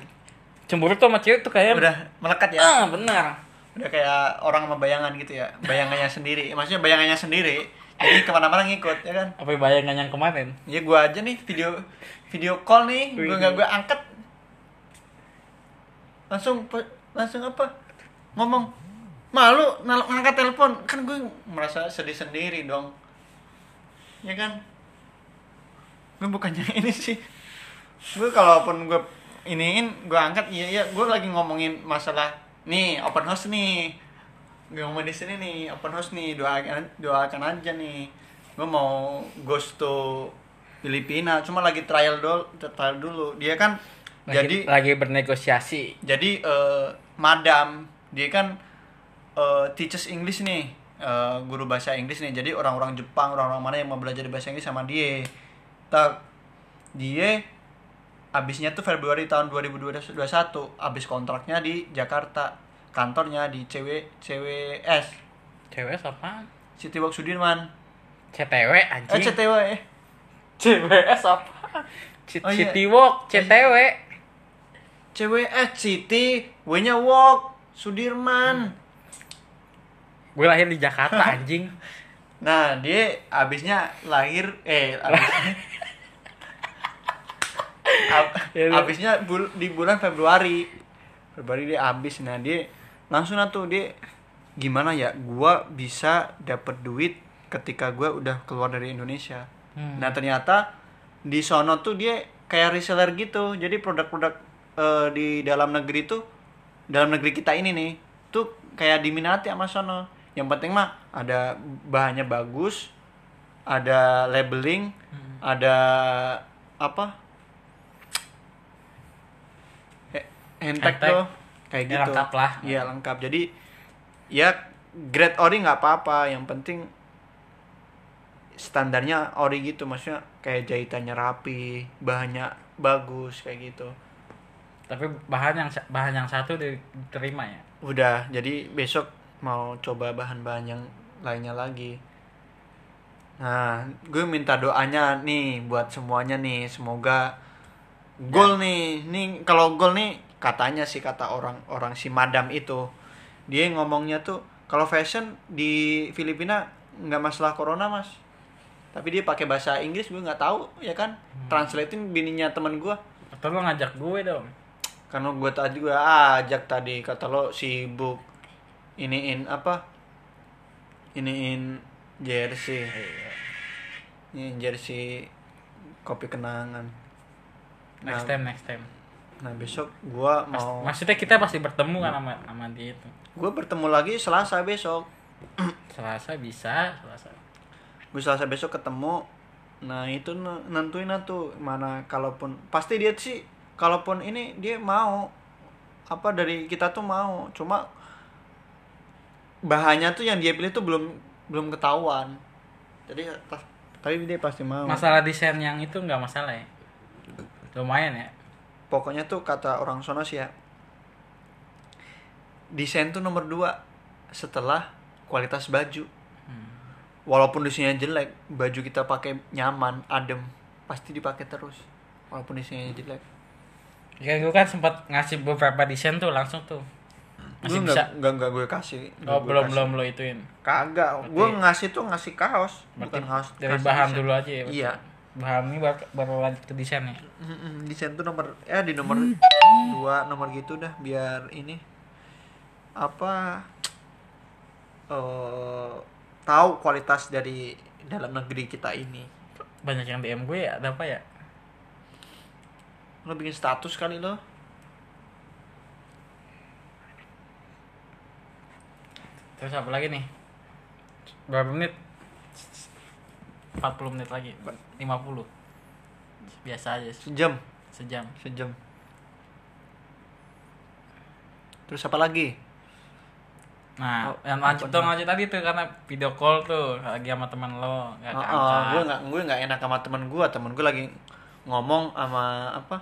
cemburu tuh sama cewek tuh kayak Udah melekat ya. ah benar. Udah kayak orang sama bayangan gitu ya. Bayangannya sendiri. Maksudnya bayangannya sendiri. Jadi ke mana-mana ngikut ya kan? Apa bayangan yang kemarin? Ya gua aja nih video video call nih, gua nggak gua angkat. Langsung langsung apa? Ngomong malu ngangkat telepon kan gue merasa sedih sendiri dong ya kan gue bukannya ini sih gue kalaupun gue iniin gue angkat iya iya gue lagi ngomongin masalah nih open house nih gue ngomong di sini nih open house nih doakan doakan aja nih. Gue mau ghost to Filipina cuma lagi trial dulu trial dulu. Dia kan Lagi, jadi lagi bernegosiasi. jadi eh, madam dia kan eh, teaches English nih eh, guru bahasa Inggris nih. Jadi orang-orang Jepang orang-orang mana yang mau belajar bahasa Inggris sama dia. Tak dia abisnya tuh Februari tahun 2021 abis kontraknya di Jakarta kantornya di CW CWS Cewek apa? City Walk Sudirman CTW eh anjing. CTW eh CWS apa? C- Oh, iya. City Walk, CTW. CWS City W nya Walk Sudirman Gue lahir di Jakarta anjing. Nah, dia abisnya lahir eh abisnya ab- Ya, abisnya bul- di bulan Februari. Februari dia abis. Nah, dia langsung lah tuh dia gimana ya? Gua bisa dapet duit ketika gua udah keluar dari Indonesia. Hmm. Nah, ternyata di sono tuh dia kayak reseller gitu. Jadi produk-produk eh, di dalam negeri tuh dalam negeri kita ini nih tuh kayak diminati sama sono. Yang penting mah ada bahannya bagus, ada labeling, ada apa? He- Handtag Handtag. tuh kayak Ya, gitu. lengkap lah. Iya, lengkap. Jadi ya grade ori nggak apa-apa, yang penting standarnya ori gitu maksudnya kayak jahitannya rapi, bahannya bagus kayak gitu. Tapi bahan yang bahan yang satu diterima ya. Udah, jadi besok mau coba bahan-bahan yang lainnya lagi. Nah, gue minta doanya nih buat semuanya nih, semoga gol nih. Nih kalau gol nih katanya sih kata orang-orang si madam itu. Dia ngomongnya tuh kalau fashion di Filipina nggak masalah corona, Mas. Tapi dia pakai bahasa Inggris gue nggak tahu ya kan. Translatein bininya teman gue. Atau lo ngajak gue dong. Karena gue tadi gue ajak tadi kata lo sibuk iniin apa? Iniin jersey. Ini jersey kopi kenangan. Next Nah, time, next time. Nah besok gua Pas- mau Maksudnya kita pasti bertemu kan sama sama dia itu. gua bertemu lagi Selasa besok. Selasa bisa, Selasa. Gue Selasa besok ketemu. Nah itu ne- nentuin tuh mana kalaupun pasti dia sih kalaupun ini dia mau apa dari kita tuh mau cuma bahannya tuh yang dia pilih tuh belum belum ketahuan jadi tapi dia pasti mau Masalah desain yang itu nggak masalah ya. Lumayan ya. Pokoknya tuh kata orang sono sih ya desain tuh nomor dua setelah kualitas baju Hmm. walaupun desainnya jelek baju kita pakai nyaman adem pasti dipakai terus walaupun desainnya jelek Ya gue kan sempat ngasih beberapa desain tuh langsung tuh. Masih Gue bisa. nggak nggak gue kasih Oh, gue belum kasih. belum lo ituin. kagak gue ngasih tuh ngasih kaos bukan kaos dari bahan desain. dulu aja ya. iya Bahan ini baru, baru lanjut ke desain ya. Desain tuh nomor ya di nomor dua nomor gitu dah biar ini apa eh tahu kualitas dari dalam negeri kita ini Banyak yang DM gue ya, ada apa ya? lo bikin status kali lo Terus apa lagi nih? Berapa menit? 40 menit lagi. 50. Biasa aja sejam? Sejam. sejam. Terus apa lagi? Nah, Oh, yang lanjut dong lanjut tadi tuh karena video call tuh lagi sama teman lo, nggak gue keangkat. nggak gue nggak enak sama teman gue. Teman gue lagi ngomong sama apa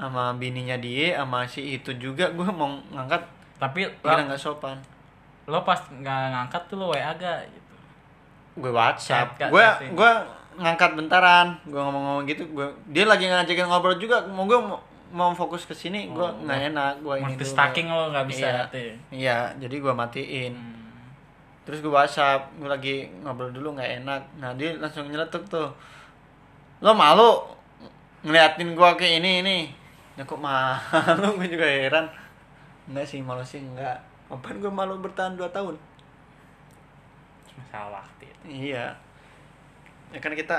sama bininya dia sama si itu juga. Gue mau ngangkat. Tapi kira nggak sopan. lo pas nggak ngangkat tuh lo WA agak gitu gue WhatsApp. Gue gue ngangkat bentaran. Gue ngomong-ngomong gitu. Gue dia lagi ngajakin ngobrol juga. Mau gue mau, mau fokus ke sini gue Oh, nggak enak. Gue ini multitasking lo nggak bisa iya, iya jadi gue matiin. Hmm. terus gue WhatsApp gue lagi ngobrol dulu nggak enak. Nah dia langsung nyeletuk tuh. Lo malu ngeliatin gue kayak ini ini? Ya kok malu? Gue juga heran. Enggak sih malu sih enggak. Apaan gue malu bertahan 2 tahun? Masalah itu Iya. Ya kan kita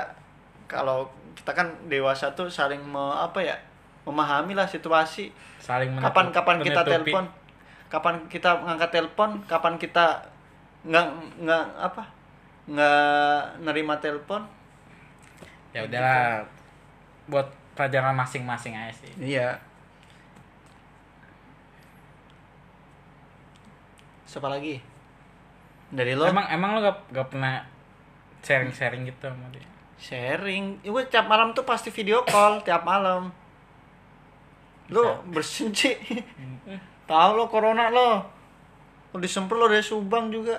kalau kita kan dewasa tuh saling me, apa ya? memahami lah situasi. saling menutup- Kapan kapan kita telepon? Kapan kita ngangkat telepon? Kapan kita nggak nggak apa? nggak nerima telepon? ya udahlah buat pelajaran masing-masing aja sih Iya. Siapa lagi? Dari lo? emang emang lo gak, gak pernah sharing-sharing gitu sama dia. Sharing. Ya gue tiap malam tuh pasti video call tiap malam. Lo bersin sih tahu lo corona lo? Lo disemprot lo dari subang juga.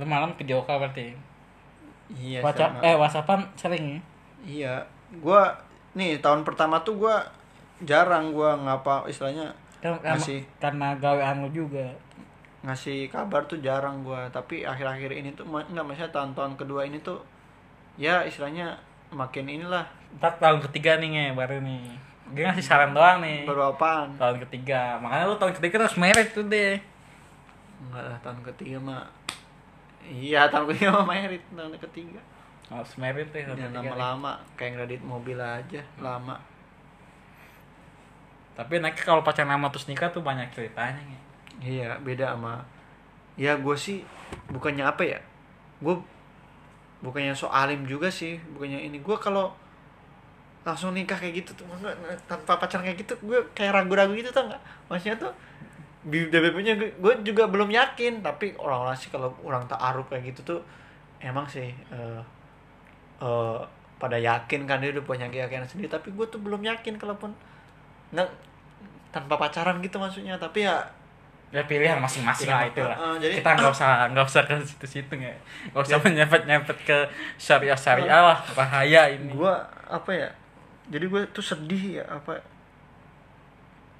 Lo malam video call berarti? Iya WhatsApp eh WhatsAppan sering ya? Iya. Gue nih tahun pertama tuh gue jarang gue ngapa istilahnya kan karena, Masih. karena gawean lo juga ngasih kabar tuh jarang gue tapi akhir-akhir ini tuh nggak maksudnya tahun-tahun kedua ini tuh ya istilahnya makin inilah. Ntar tahun ketiga nih nge baru nih. Dia ngasih saran doang nih. Baru apaan? Tahun ketiga. Makanya lu tahun ketiga harus merit tuh deh. Enggak lah tahun ketiga mah Iya tahun ketiga mah merit tahun ketiga. Harus merit deh tahun ketiga nih. lama-lama kayak ngedit mobil aja lama. Tapi nanti kalau pacaran sama terus nikah tuh banyak ceritanya nge Iya beda sama Ya gue sih bukannya apa ya Gue bukannya so alim juga sih Bukannya ini. Gue kalau langsung nikah kayak gitu tuh enggak, tanpa pacaran kayak gitu gue kayak ragu-ragu gitu tuh nggak? Maksudnya tuh BBB-nya gue, gue juga belum yakin tapi orang-orang sih kalau orang taaruf kayak gitu tuh emang sih eh eh, pada yakin kan dia udah punya keyakinan sendiri tapi gue tuh belum yakin kalaupun nggak tanpa pacaran gitu maksudnya. Tapi ya ya pilihan masing-masing lah itu lah uh, uh, jadi- kita nggak usah nggak usah ke situ-situ nggak nggak usah menyempet nyempet ke syariah syariah lah bahaya ini. Gue apa ya jadi gue tuh sedih ya apa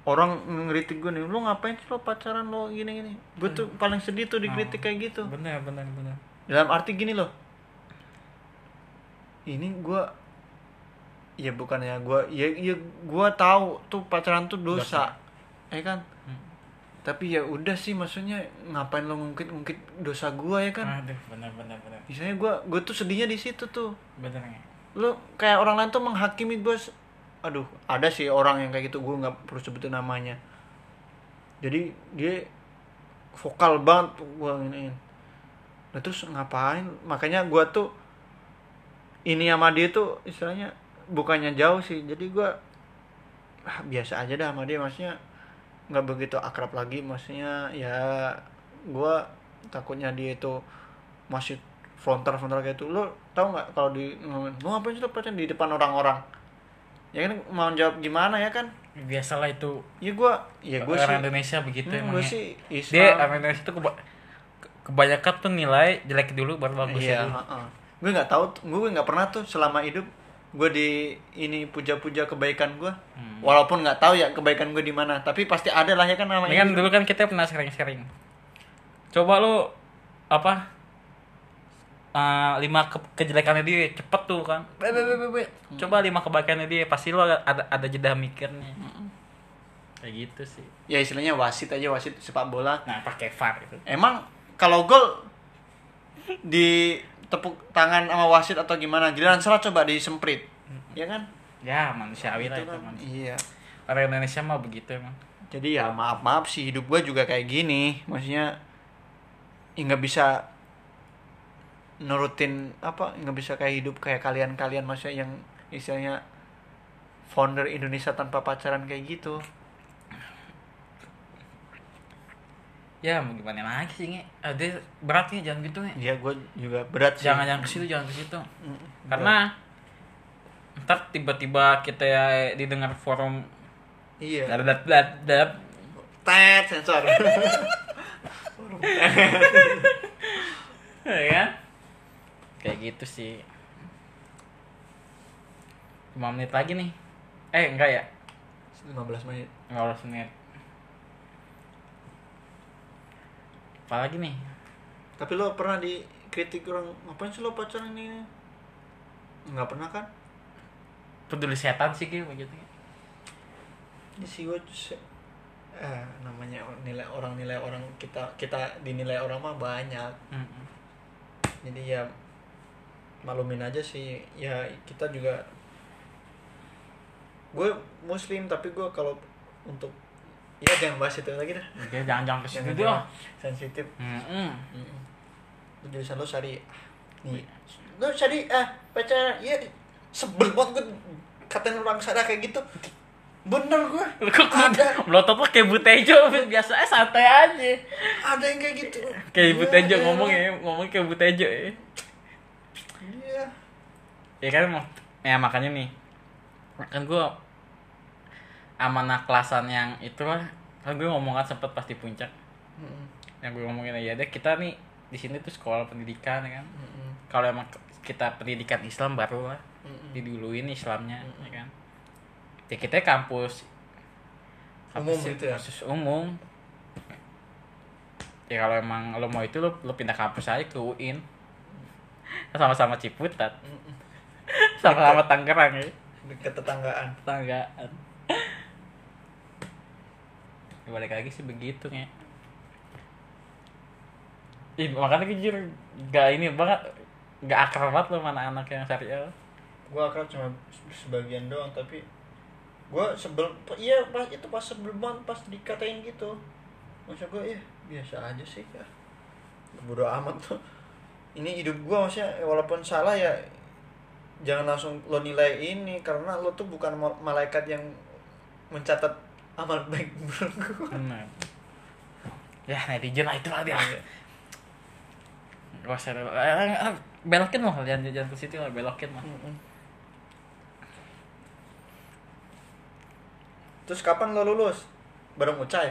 orang ngeritik gue nih lu ngapain sih lo pacaran lo gini gini gue tuh paling sedih tuh dikritik kayak gitu. bener bener bener dalam arti gini loh. Ini gue ya bukannya gue ya ya gue tahu tuh pacaran tuh dosa, ya kan? Hmm. Tapi ya udah sih maksudnya ngapain lo ngungkit ngungkit dosa gue ya kan? Aduh bener bener bener misalnya gue gue tuh sedihnya di situ tuh. Bener nggak lo kayak orang lain tuh menghakimi se- aduh ada sih orang yang kayak gitu gue nggak perlu sebutin namanya. Jadi dia vokal banget gue ini nah terus ngapain? Makanya gue tuh ini sama dia tuh istilahnya bukannya jauh sih. Jadi gue ah, biasa aja dah sama dia. Maksudnya nggak begitu akrab lagi maksudnya ya gue takutnya dia itu masih frontal frontal kayak itu lo tau nggak kalau di ngomongin lo ngapain sih lo pacaran di depan orang-orang? Ya kan mau jawab gimana ya kan? Biasalah itu. Ya gue ya gue sih orang Indonesia begitu hmm, emang gue ya. sih Islam dia orang Indonesia tuh keba- ke- kebanyakan tuh nilai jelek dulu baru bagus iya ya heeh. gue nggak tahu gue nggak pernah tuh selama hidup gue di ini puja-puja kebaikan gue Hmm. walaupun nggak tahu ya kebaikan gue di mana tapi pasti ada lah ya kan namanya kan dulu kan kita pernah sharing-sharing. Coba lu apa? eh, lima ke- kejelekannya dia cepet tuh kan. Be, be, be. Coba lima kebaikannya dia pasti lu ada ada, jeda mikirnya. Kayak gitu sih. ya istilahnya wasit aja wasit sepak bola Nah, pakai VAR itu. emang kalau gol di tepuk tangan sama wasit atau gimana? Giliran salah coba disemprit. Ya kan? Ya, manusiawi lah Itu itu. kan, iya. Orang Indonesia mah begitu emang. jadi ya maaf maaf sih hidup gue juga kayak gini. Maksudnya ya nggak bisa nurutin apa nggak bisa kayak hidup kayak kalian kalian maksudnya yang istilahnya founder Indonesia tanpa pacaran kayak gitu Ya, mau gimana lagi sih, Nge? Dia berat nih, jangan gitu, Nge. ya gue juga berat sih. Jangan jangan ke situ, jangan ke situ. Karena ntar tiba-tiba kita ya didengar forum. Iya. Dap, dap, dap, dap. tet sensor. Ya kayak gitu sih. 5 menit lagi nih. Eh enggak ya? 15 menit. 15 menit apa lagi nih? Tapi lo pernah dikritik orang ngapain sih lo pacaran ini? Nggak pernah kan? Peduli setan sih gitu begitu. Ini sih gue eh, namanya nilai orang nilai orang kita kita dinilai orang mah banyak. Mm-mm. jadi ya malumin aja sih. Ya kita juga gue muslim tapi gue kalau untuk ya jangan bahas itu lagi dah. Oke, jangan jangan Jangan dong jangan. sensitif. Mm-mm. Mm-mm. Lu jurusan lo syari nih. Lo syari ah pacar ya sebel banget gue katain orang sadar kayak gitu. Bener gue kok ada melotot lo kayak butejo biasa eh santai aja. Ada yang kayak gitu. Kayak Iya, butejo iya. ngomong ya ngomong kayak butejo ya. Iya. Ya kan mak- ya makanya nih kan gue sama anak kelasan yang itu lah kan gue ngomong kan sempet pas di puncak Mm-mm. yang gue ngomongin ya deh kita nih di sini tuh sekolah pendidikan ya kan Mm-mm. kalau emang kita pendidikan Islam baru lah Mm-mm. diduluin Islamnya Mm-mm. ya kan ya kita kampus Umum sih? gitu ya? Kampus umum ya kalau emang lo mau itu lo, lo pindah kampus aja ke UIN sama-sama Ciputat sama-sama Tangerang ya deket tetanggaan tetanggaan ya, balik lagi sih begitu ya Ih, makanya kejir gak ini banget gak akrab banget lo mana anak yang syariah gue akrab cuma sebagian doang tapi gue sebel iya pas itu pas sebel banget pas dikatain gitu. Masa gue ya biasa aja sih ya bodo amat tuh. Ini hidup gue maksudnya ya walaupun salah ya jangan langsung lo nilai ini karena lo tuh bukan ma- malaikat yang mencatat amal baik buruk gue ya netizen lah itulah dia. Iya. Gak usah eh, eh, belokin mah jangan jangan ke situ lah belokin mah terus kapan lo lulus? Bareng Ucai?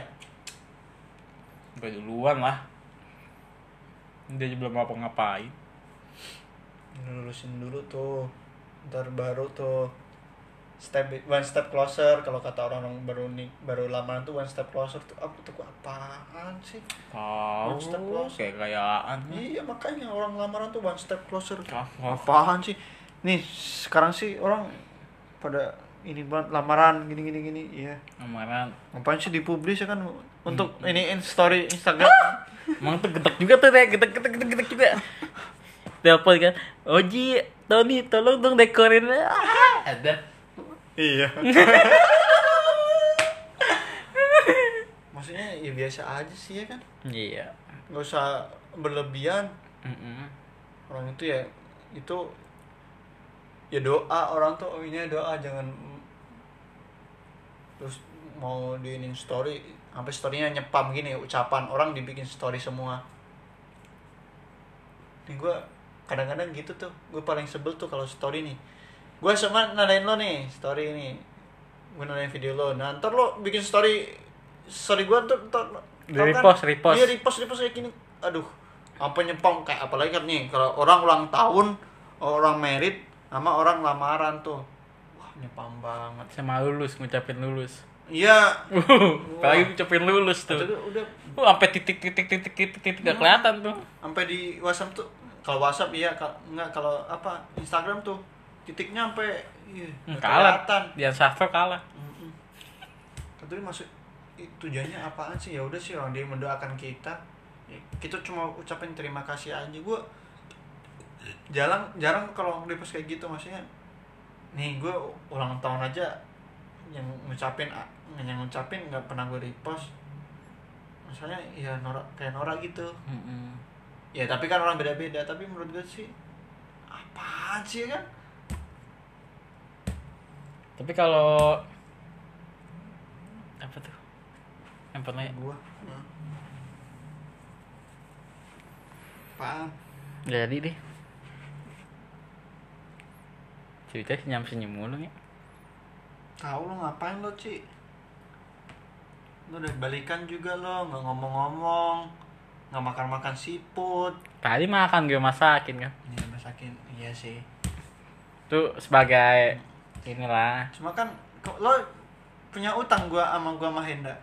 Gue duluan lah. Dia aja belum apa ngapain. Lulusin dulu tuh. Ntar baru tuh step one step closer kalau kata orang-orang baru nih baru lamaran tuh one step closer tuh aku tuh apaan sih tahu One step closer. kayak gayaan iya makanya orang lamaran tuh one step closer Ah, ah. apaan sih nih sekarang sih orang pada ini banget lamaran gini gini gini iya Amaran ngapain sih dipublis ya kan untuk ini in story Instagram Emang tuh gedek juga tuh deh, gedek gedek gedek gedek juga. Telepon kan, Oji, Tony, tolong dong dekorin. Ada. Iya. Maksudnya ya biasa aja sih ya kan? Iya. nggak usah berlebihan. Mm-mm. orang itu ya itu ya doa. Orang tuh oh, ini doa. Jangan terus mau di ini story. Sampai storynya nyepam gini ucapan. Orang dibikin story semua. Nih gue kadang-kadang gitu tuh. Gue paling sebel tuh kalau story nih gue sama nadain lo nih story ini. Gue nadain video lo. Nah ntar lo bikin story story gue tuh ntar Di kan? repost, repost. iya repost repost kayak gini. Aduh apa nyepam kayak apalagi kan nih? Kalau orang ulang tahun orang merit sama orang lamaran tuh. Wah nyepam banget. Sama lulus, ngucapin lulus. iya. Apalagi ngucapin lulus tuh. Udah Uh, sampai titik titik titik titik titik gak kelihatan tuh. sampai di WhatsApp tuh. Kalau WhatsApp iya kal- enggak kalau apa? Instagram tuh titiknya sampai iya, Hmm, kalah. Dian Sastro kalah. Mm-mm. Tapi maksud i- tujuannya apaan sih ya udah sih orang dia mendoakan kita Ya, kita cuma ucapin terima kasih aja gue jarang jarang kalau repost kayak gitu maksudnya nih gue ulang tahun aja yang ngucapin yang ngucapin nggak pernah gue repost maksudnya ya norak kayak norak gitu Mm-mm. ya tapi kan orang beda-beda tapi menurut gue sih apaan sih kan Tapi kalau apa tuh? Yang pernah gua hmm. apaan jadi deh. Cerita senyum senyum mulu nih. tahu lo ngapain lo Ci Lu udah balikan juga lo, nggak ngomong-ngomong, nggak makan-makan siput. Tadi makan gue masakin kan. Iya masakin, iya sih. Tuh sebagai inilah. Cuma kan lo punya utang gua sama gua sama Henda.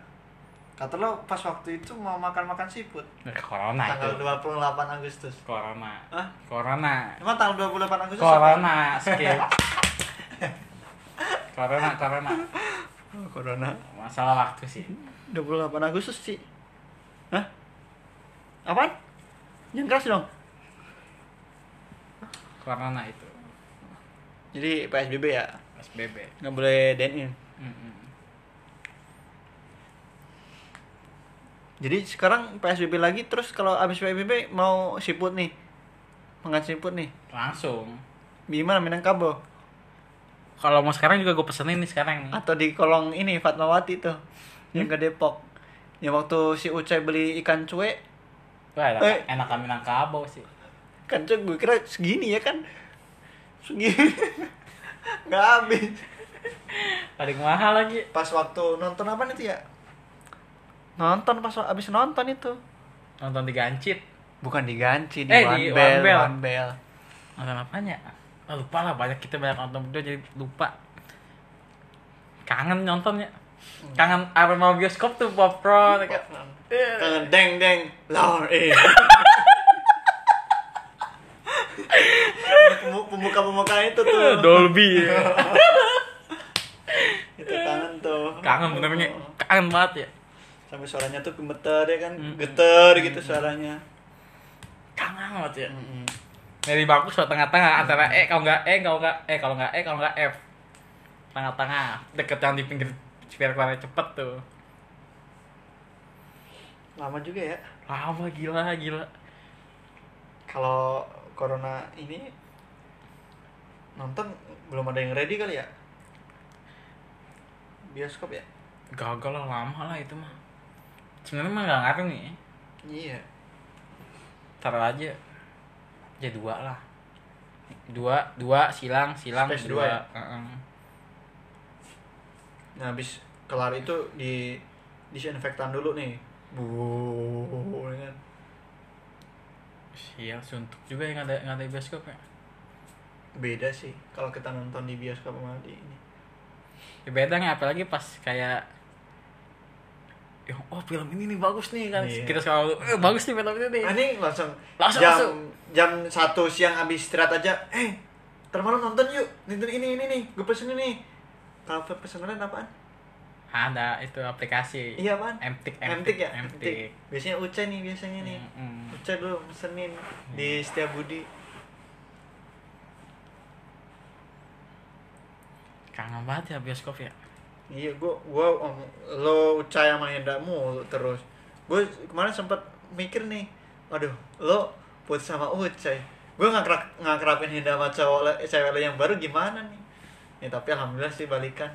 Kata lo pas waktu itu mau makan-makan siput. Corona tanggal itu. 28 Agustus. Corona. Hah? Corona. Emang tanggal 28 Agustus? apa? Corona, skip. corona, corona. Oh, corona. Masalah waktu sih. 28 Agustus sih. Hah? Apaan? Yang keras dong. Corona itu. Jadi PSBB ya, SBB. nggak boleh dine in. Jadi sekarang PSBB lagi, terus kalau abis PSBB mau siput nih, makan siput nih, Langsung. gimana Minangkabau? Kalau mau sekarang juga gue pesenin nih sekarang nih. Atau di kolong ini Fatmawati tuh, yang ke Depok. Yang waktu si Ucai beli ikan cuek, Wah, enak, Eh. enak kami sih. kan cuek gue kira segini ya kan, segini, nggak habis. Paling mahal lagi. Pas waktu nonton apa itu ya? Nonton pas abis nonton itu. Nonton di Gancit. Bukan diganti di Eh, One di Bell, One Bell. One Bell. Nonton apanya? Ah, lupa lah banyak kita banyak nonton berdua jadi lupa. Kangen nontonnya. Kangen aroma bioskop tuh popcorn. kayak- Kangen deng deng lor eh. Pembuka itu tuh. Dolby. itu kangen tuh. Kangen benernya. Kangen banget ya. Sampai suaranya tuh gemeter ya kan, Mm-mm. geter gitu suaranya. Kangen banget ya. Dari bangku suara tengah-tengah antara E kalau nggak E kalau nggak E kalau nggak E kalau nggak F. Tengah-tengah deket yang di pinggir biar keluarnya cepet tuh. Lama juga ya. Lama gila gila. Kalau corona ini nonton belum ada yang ready kali ya? Bioskop ya? Gagal lah lama lah itu mah. Sebenarnya mah nggak ngaruh nih. Iya. taruh aja aja dua lah dua dua silang silang Space dua, dua ya? Heeh. Nah, habis kelar itu di disinfektan dulu nih. Bu, ya kan. sial suntuk juga yang ada nggak ada bioskop ya Beda sih kalau kita nonton di bioskop sama di ini. ya beda nih apalagi pas kayak ya, oh film ini nih bagus nih kan Iya. kita selalu eh, bagus nih film ini nih ini langsung, Langsung, jam langsung. jam satu siang habis istirahat aja. Eh, termalam nonton yuk. Nonton ini ini nih. Gue pesen ini. Kalau pesen kalian apaan? ada itu aplikasi Iya apaan? Emtik Emtik ya? Emtik Biasanya Ucai nih biasanya nih. Mm-mm. Ucai dulu pesenin di setiap budi. Kangen banget ya bioskop ya Iya, gua gua om, lo Ucai sama Henda mulu terus. Gue kemarin sempat mikir nih, aduh, lo putus sama Ucai. Gue ngakrak ngakrapin Henda sama cowok le- cewek lo yang baru gimana nih? Ya tapi alhamdulillah sih balikan.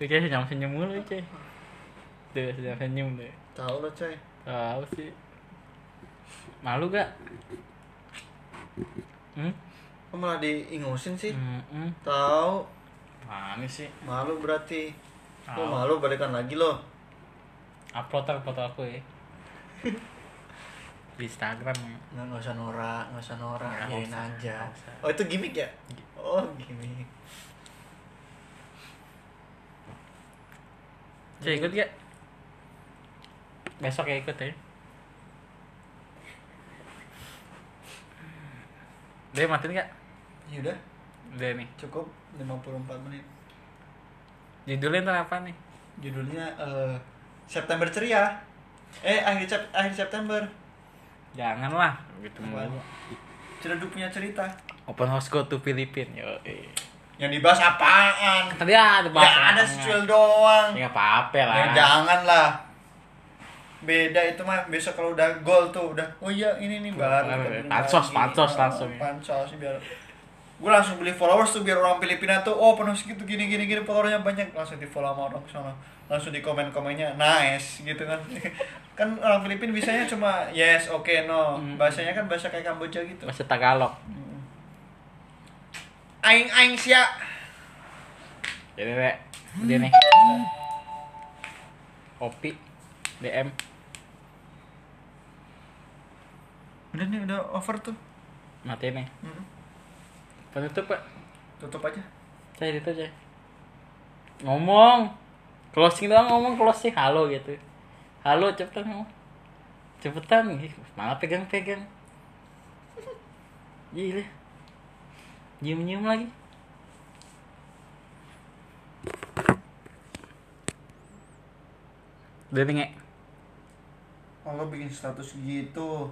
kayak senyum senyum mulu cuy tuh senyum senyum tuh Tahu lo, Coy. tahu sih malu gak hmm? Kok malah diingusin sih? Mm-mm. Tahu, Mana sih? malu berarti. Lo Tahu. malu balikan lagi lo. Upload ntar foto aku ya. Di Instagram ya. Nggak, nggak usah norak, nggak usah norak, usah, aja. usah. Oh itu gimmick ya? Oh gimmick. Cek ikut gak? Besok ya ikut ya. Udah matiin gak? Ya udah, Udah nih. cukup 54 menit. Judulnya ntar apa nih? Judulnya eh, September Ceria. Eh akhir Sep- akhir September. Janganlah. Gitu mulu. Ceredu punya cerita. Open house go to Filipina. Yo. Yang dibahas apaan? Tadi ada Ya bahasa. ada secuil doang. Ya apa-apa lah. Ya jangan lah. Beda itu mah besok kalau udah gol tuh udah oh iya ini nih baru beli Pansos, pansos Oh, langsung ya. Pansos biar gue langsung beli followers tuh biar orang Filipina tuh oh penuh segitu gini gini gini followernya banyak. Langsung di follow sama orang sana. Langsung di komen komennya nice gitu kan. Kan orang Filipina bisanya cuma yes oke no. Hmm. bahasanya kan bahasa kayak Kamboja gitu. Bahasa Tagalog. aing aing sia. Jadi rek, dia nih. Opi DM Udah nih udah over tuh. mati nih Penutup pak. Tutup aja. saya itu aja. Ngomong. Closing doang ngomong closing. Halo gitu. Halo cepetan ngomong. Cepetan. Malah pegang-pegang. Gila nyium-nyium lagi. Udah nih Nge. Allah bikin status gitu.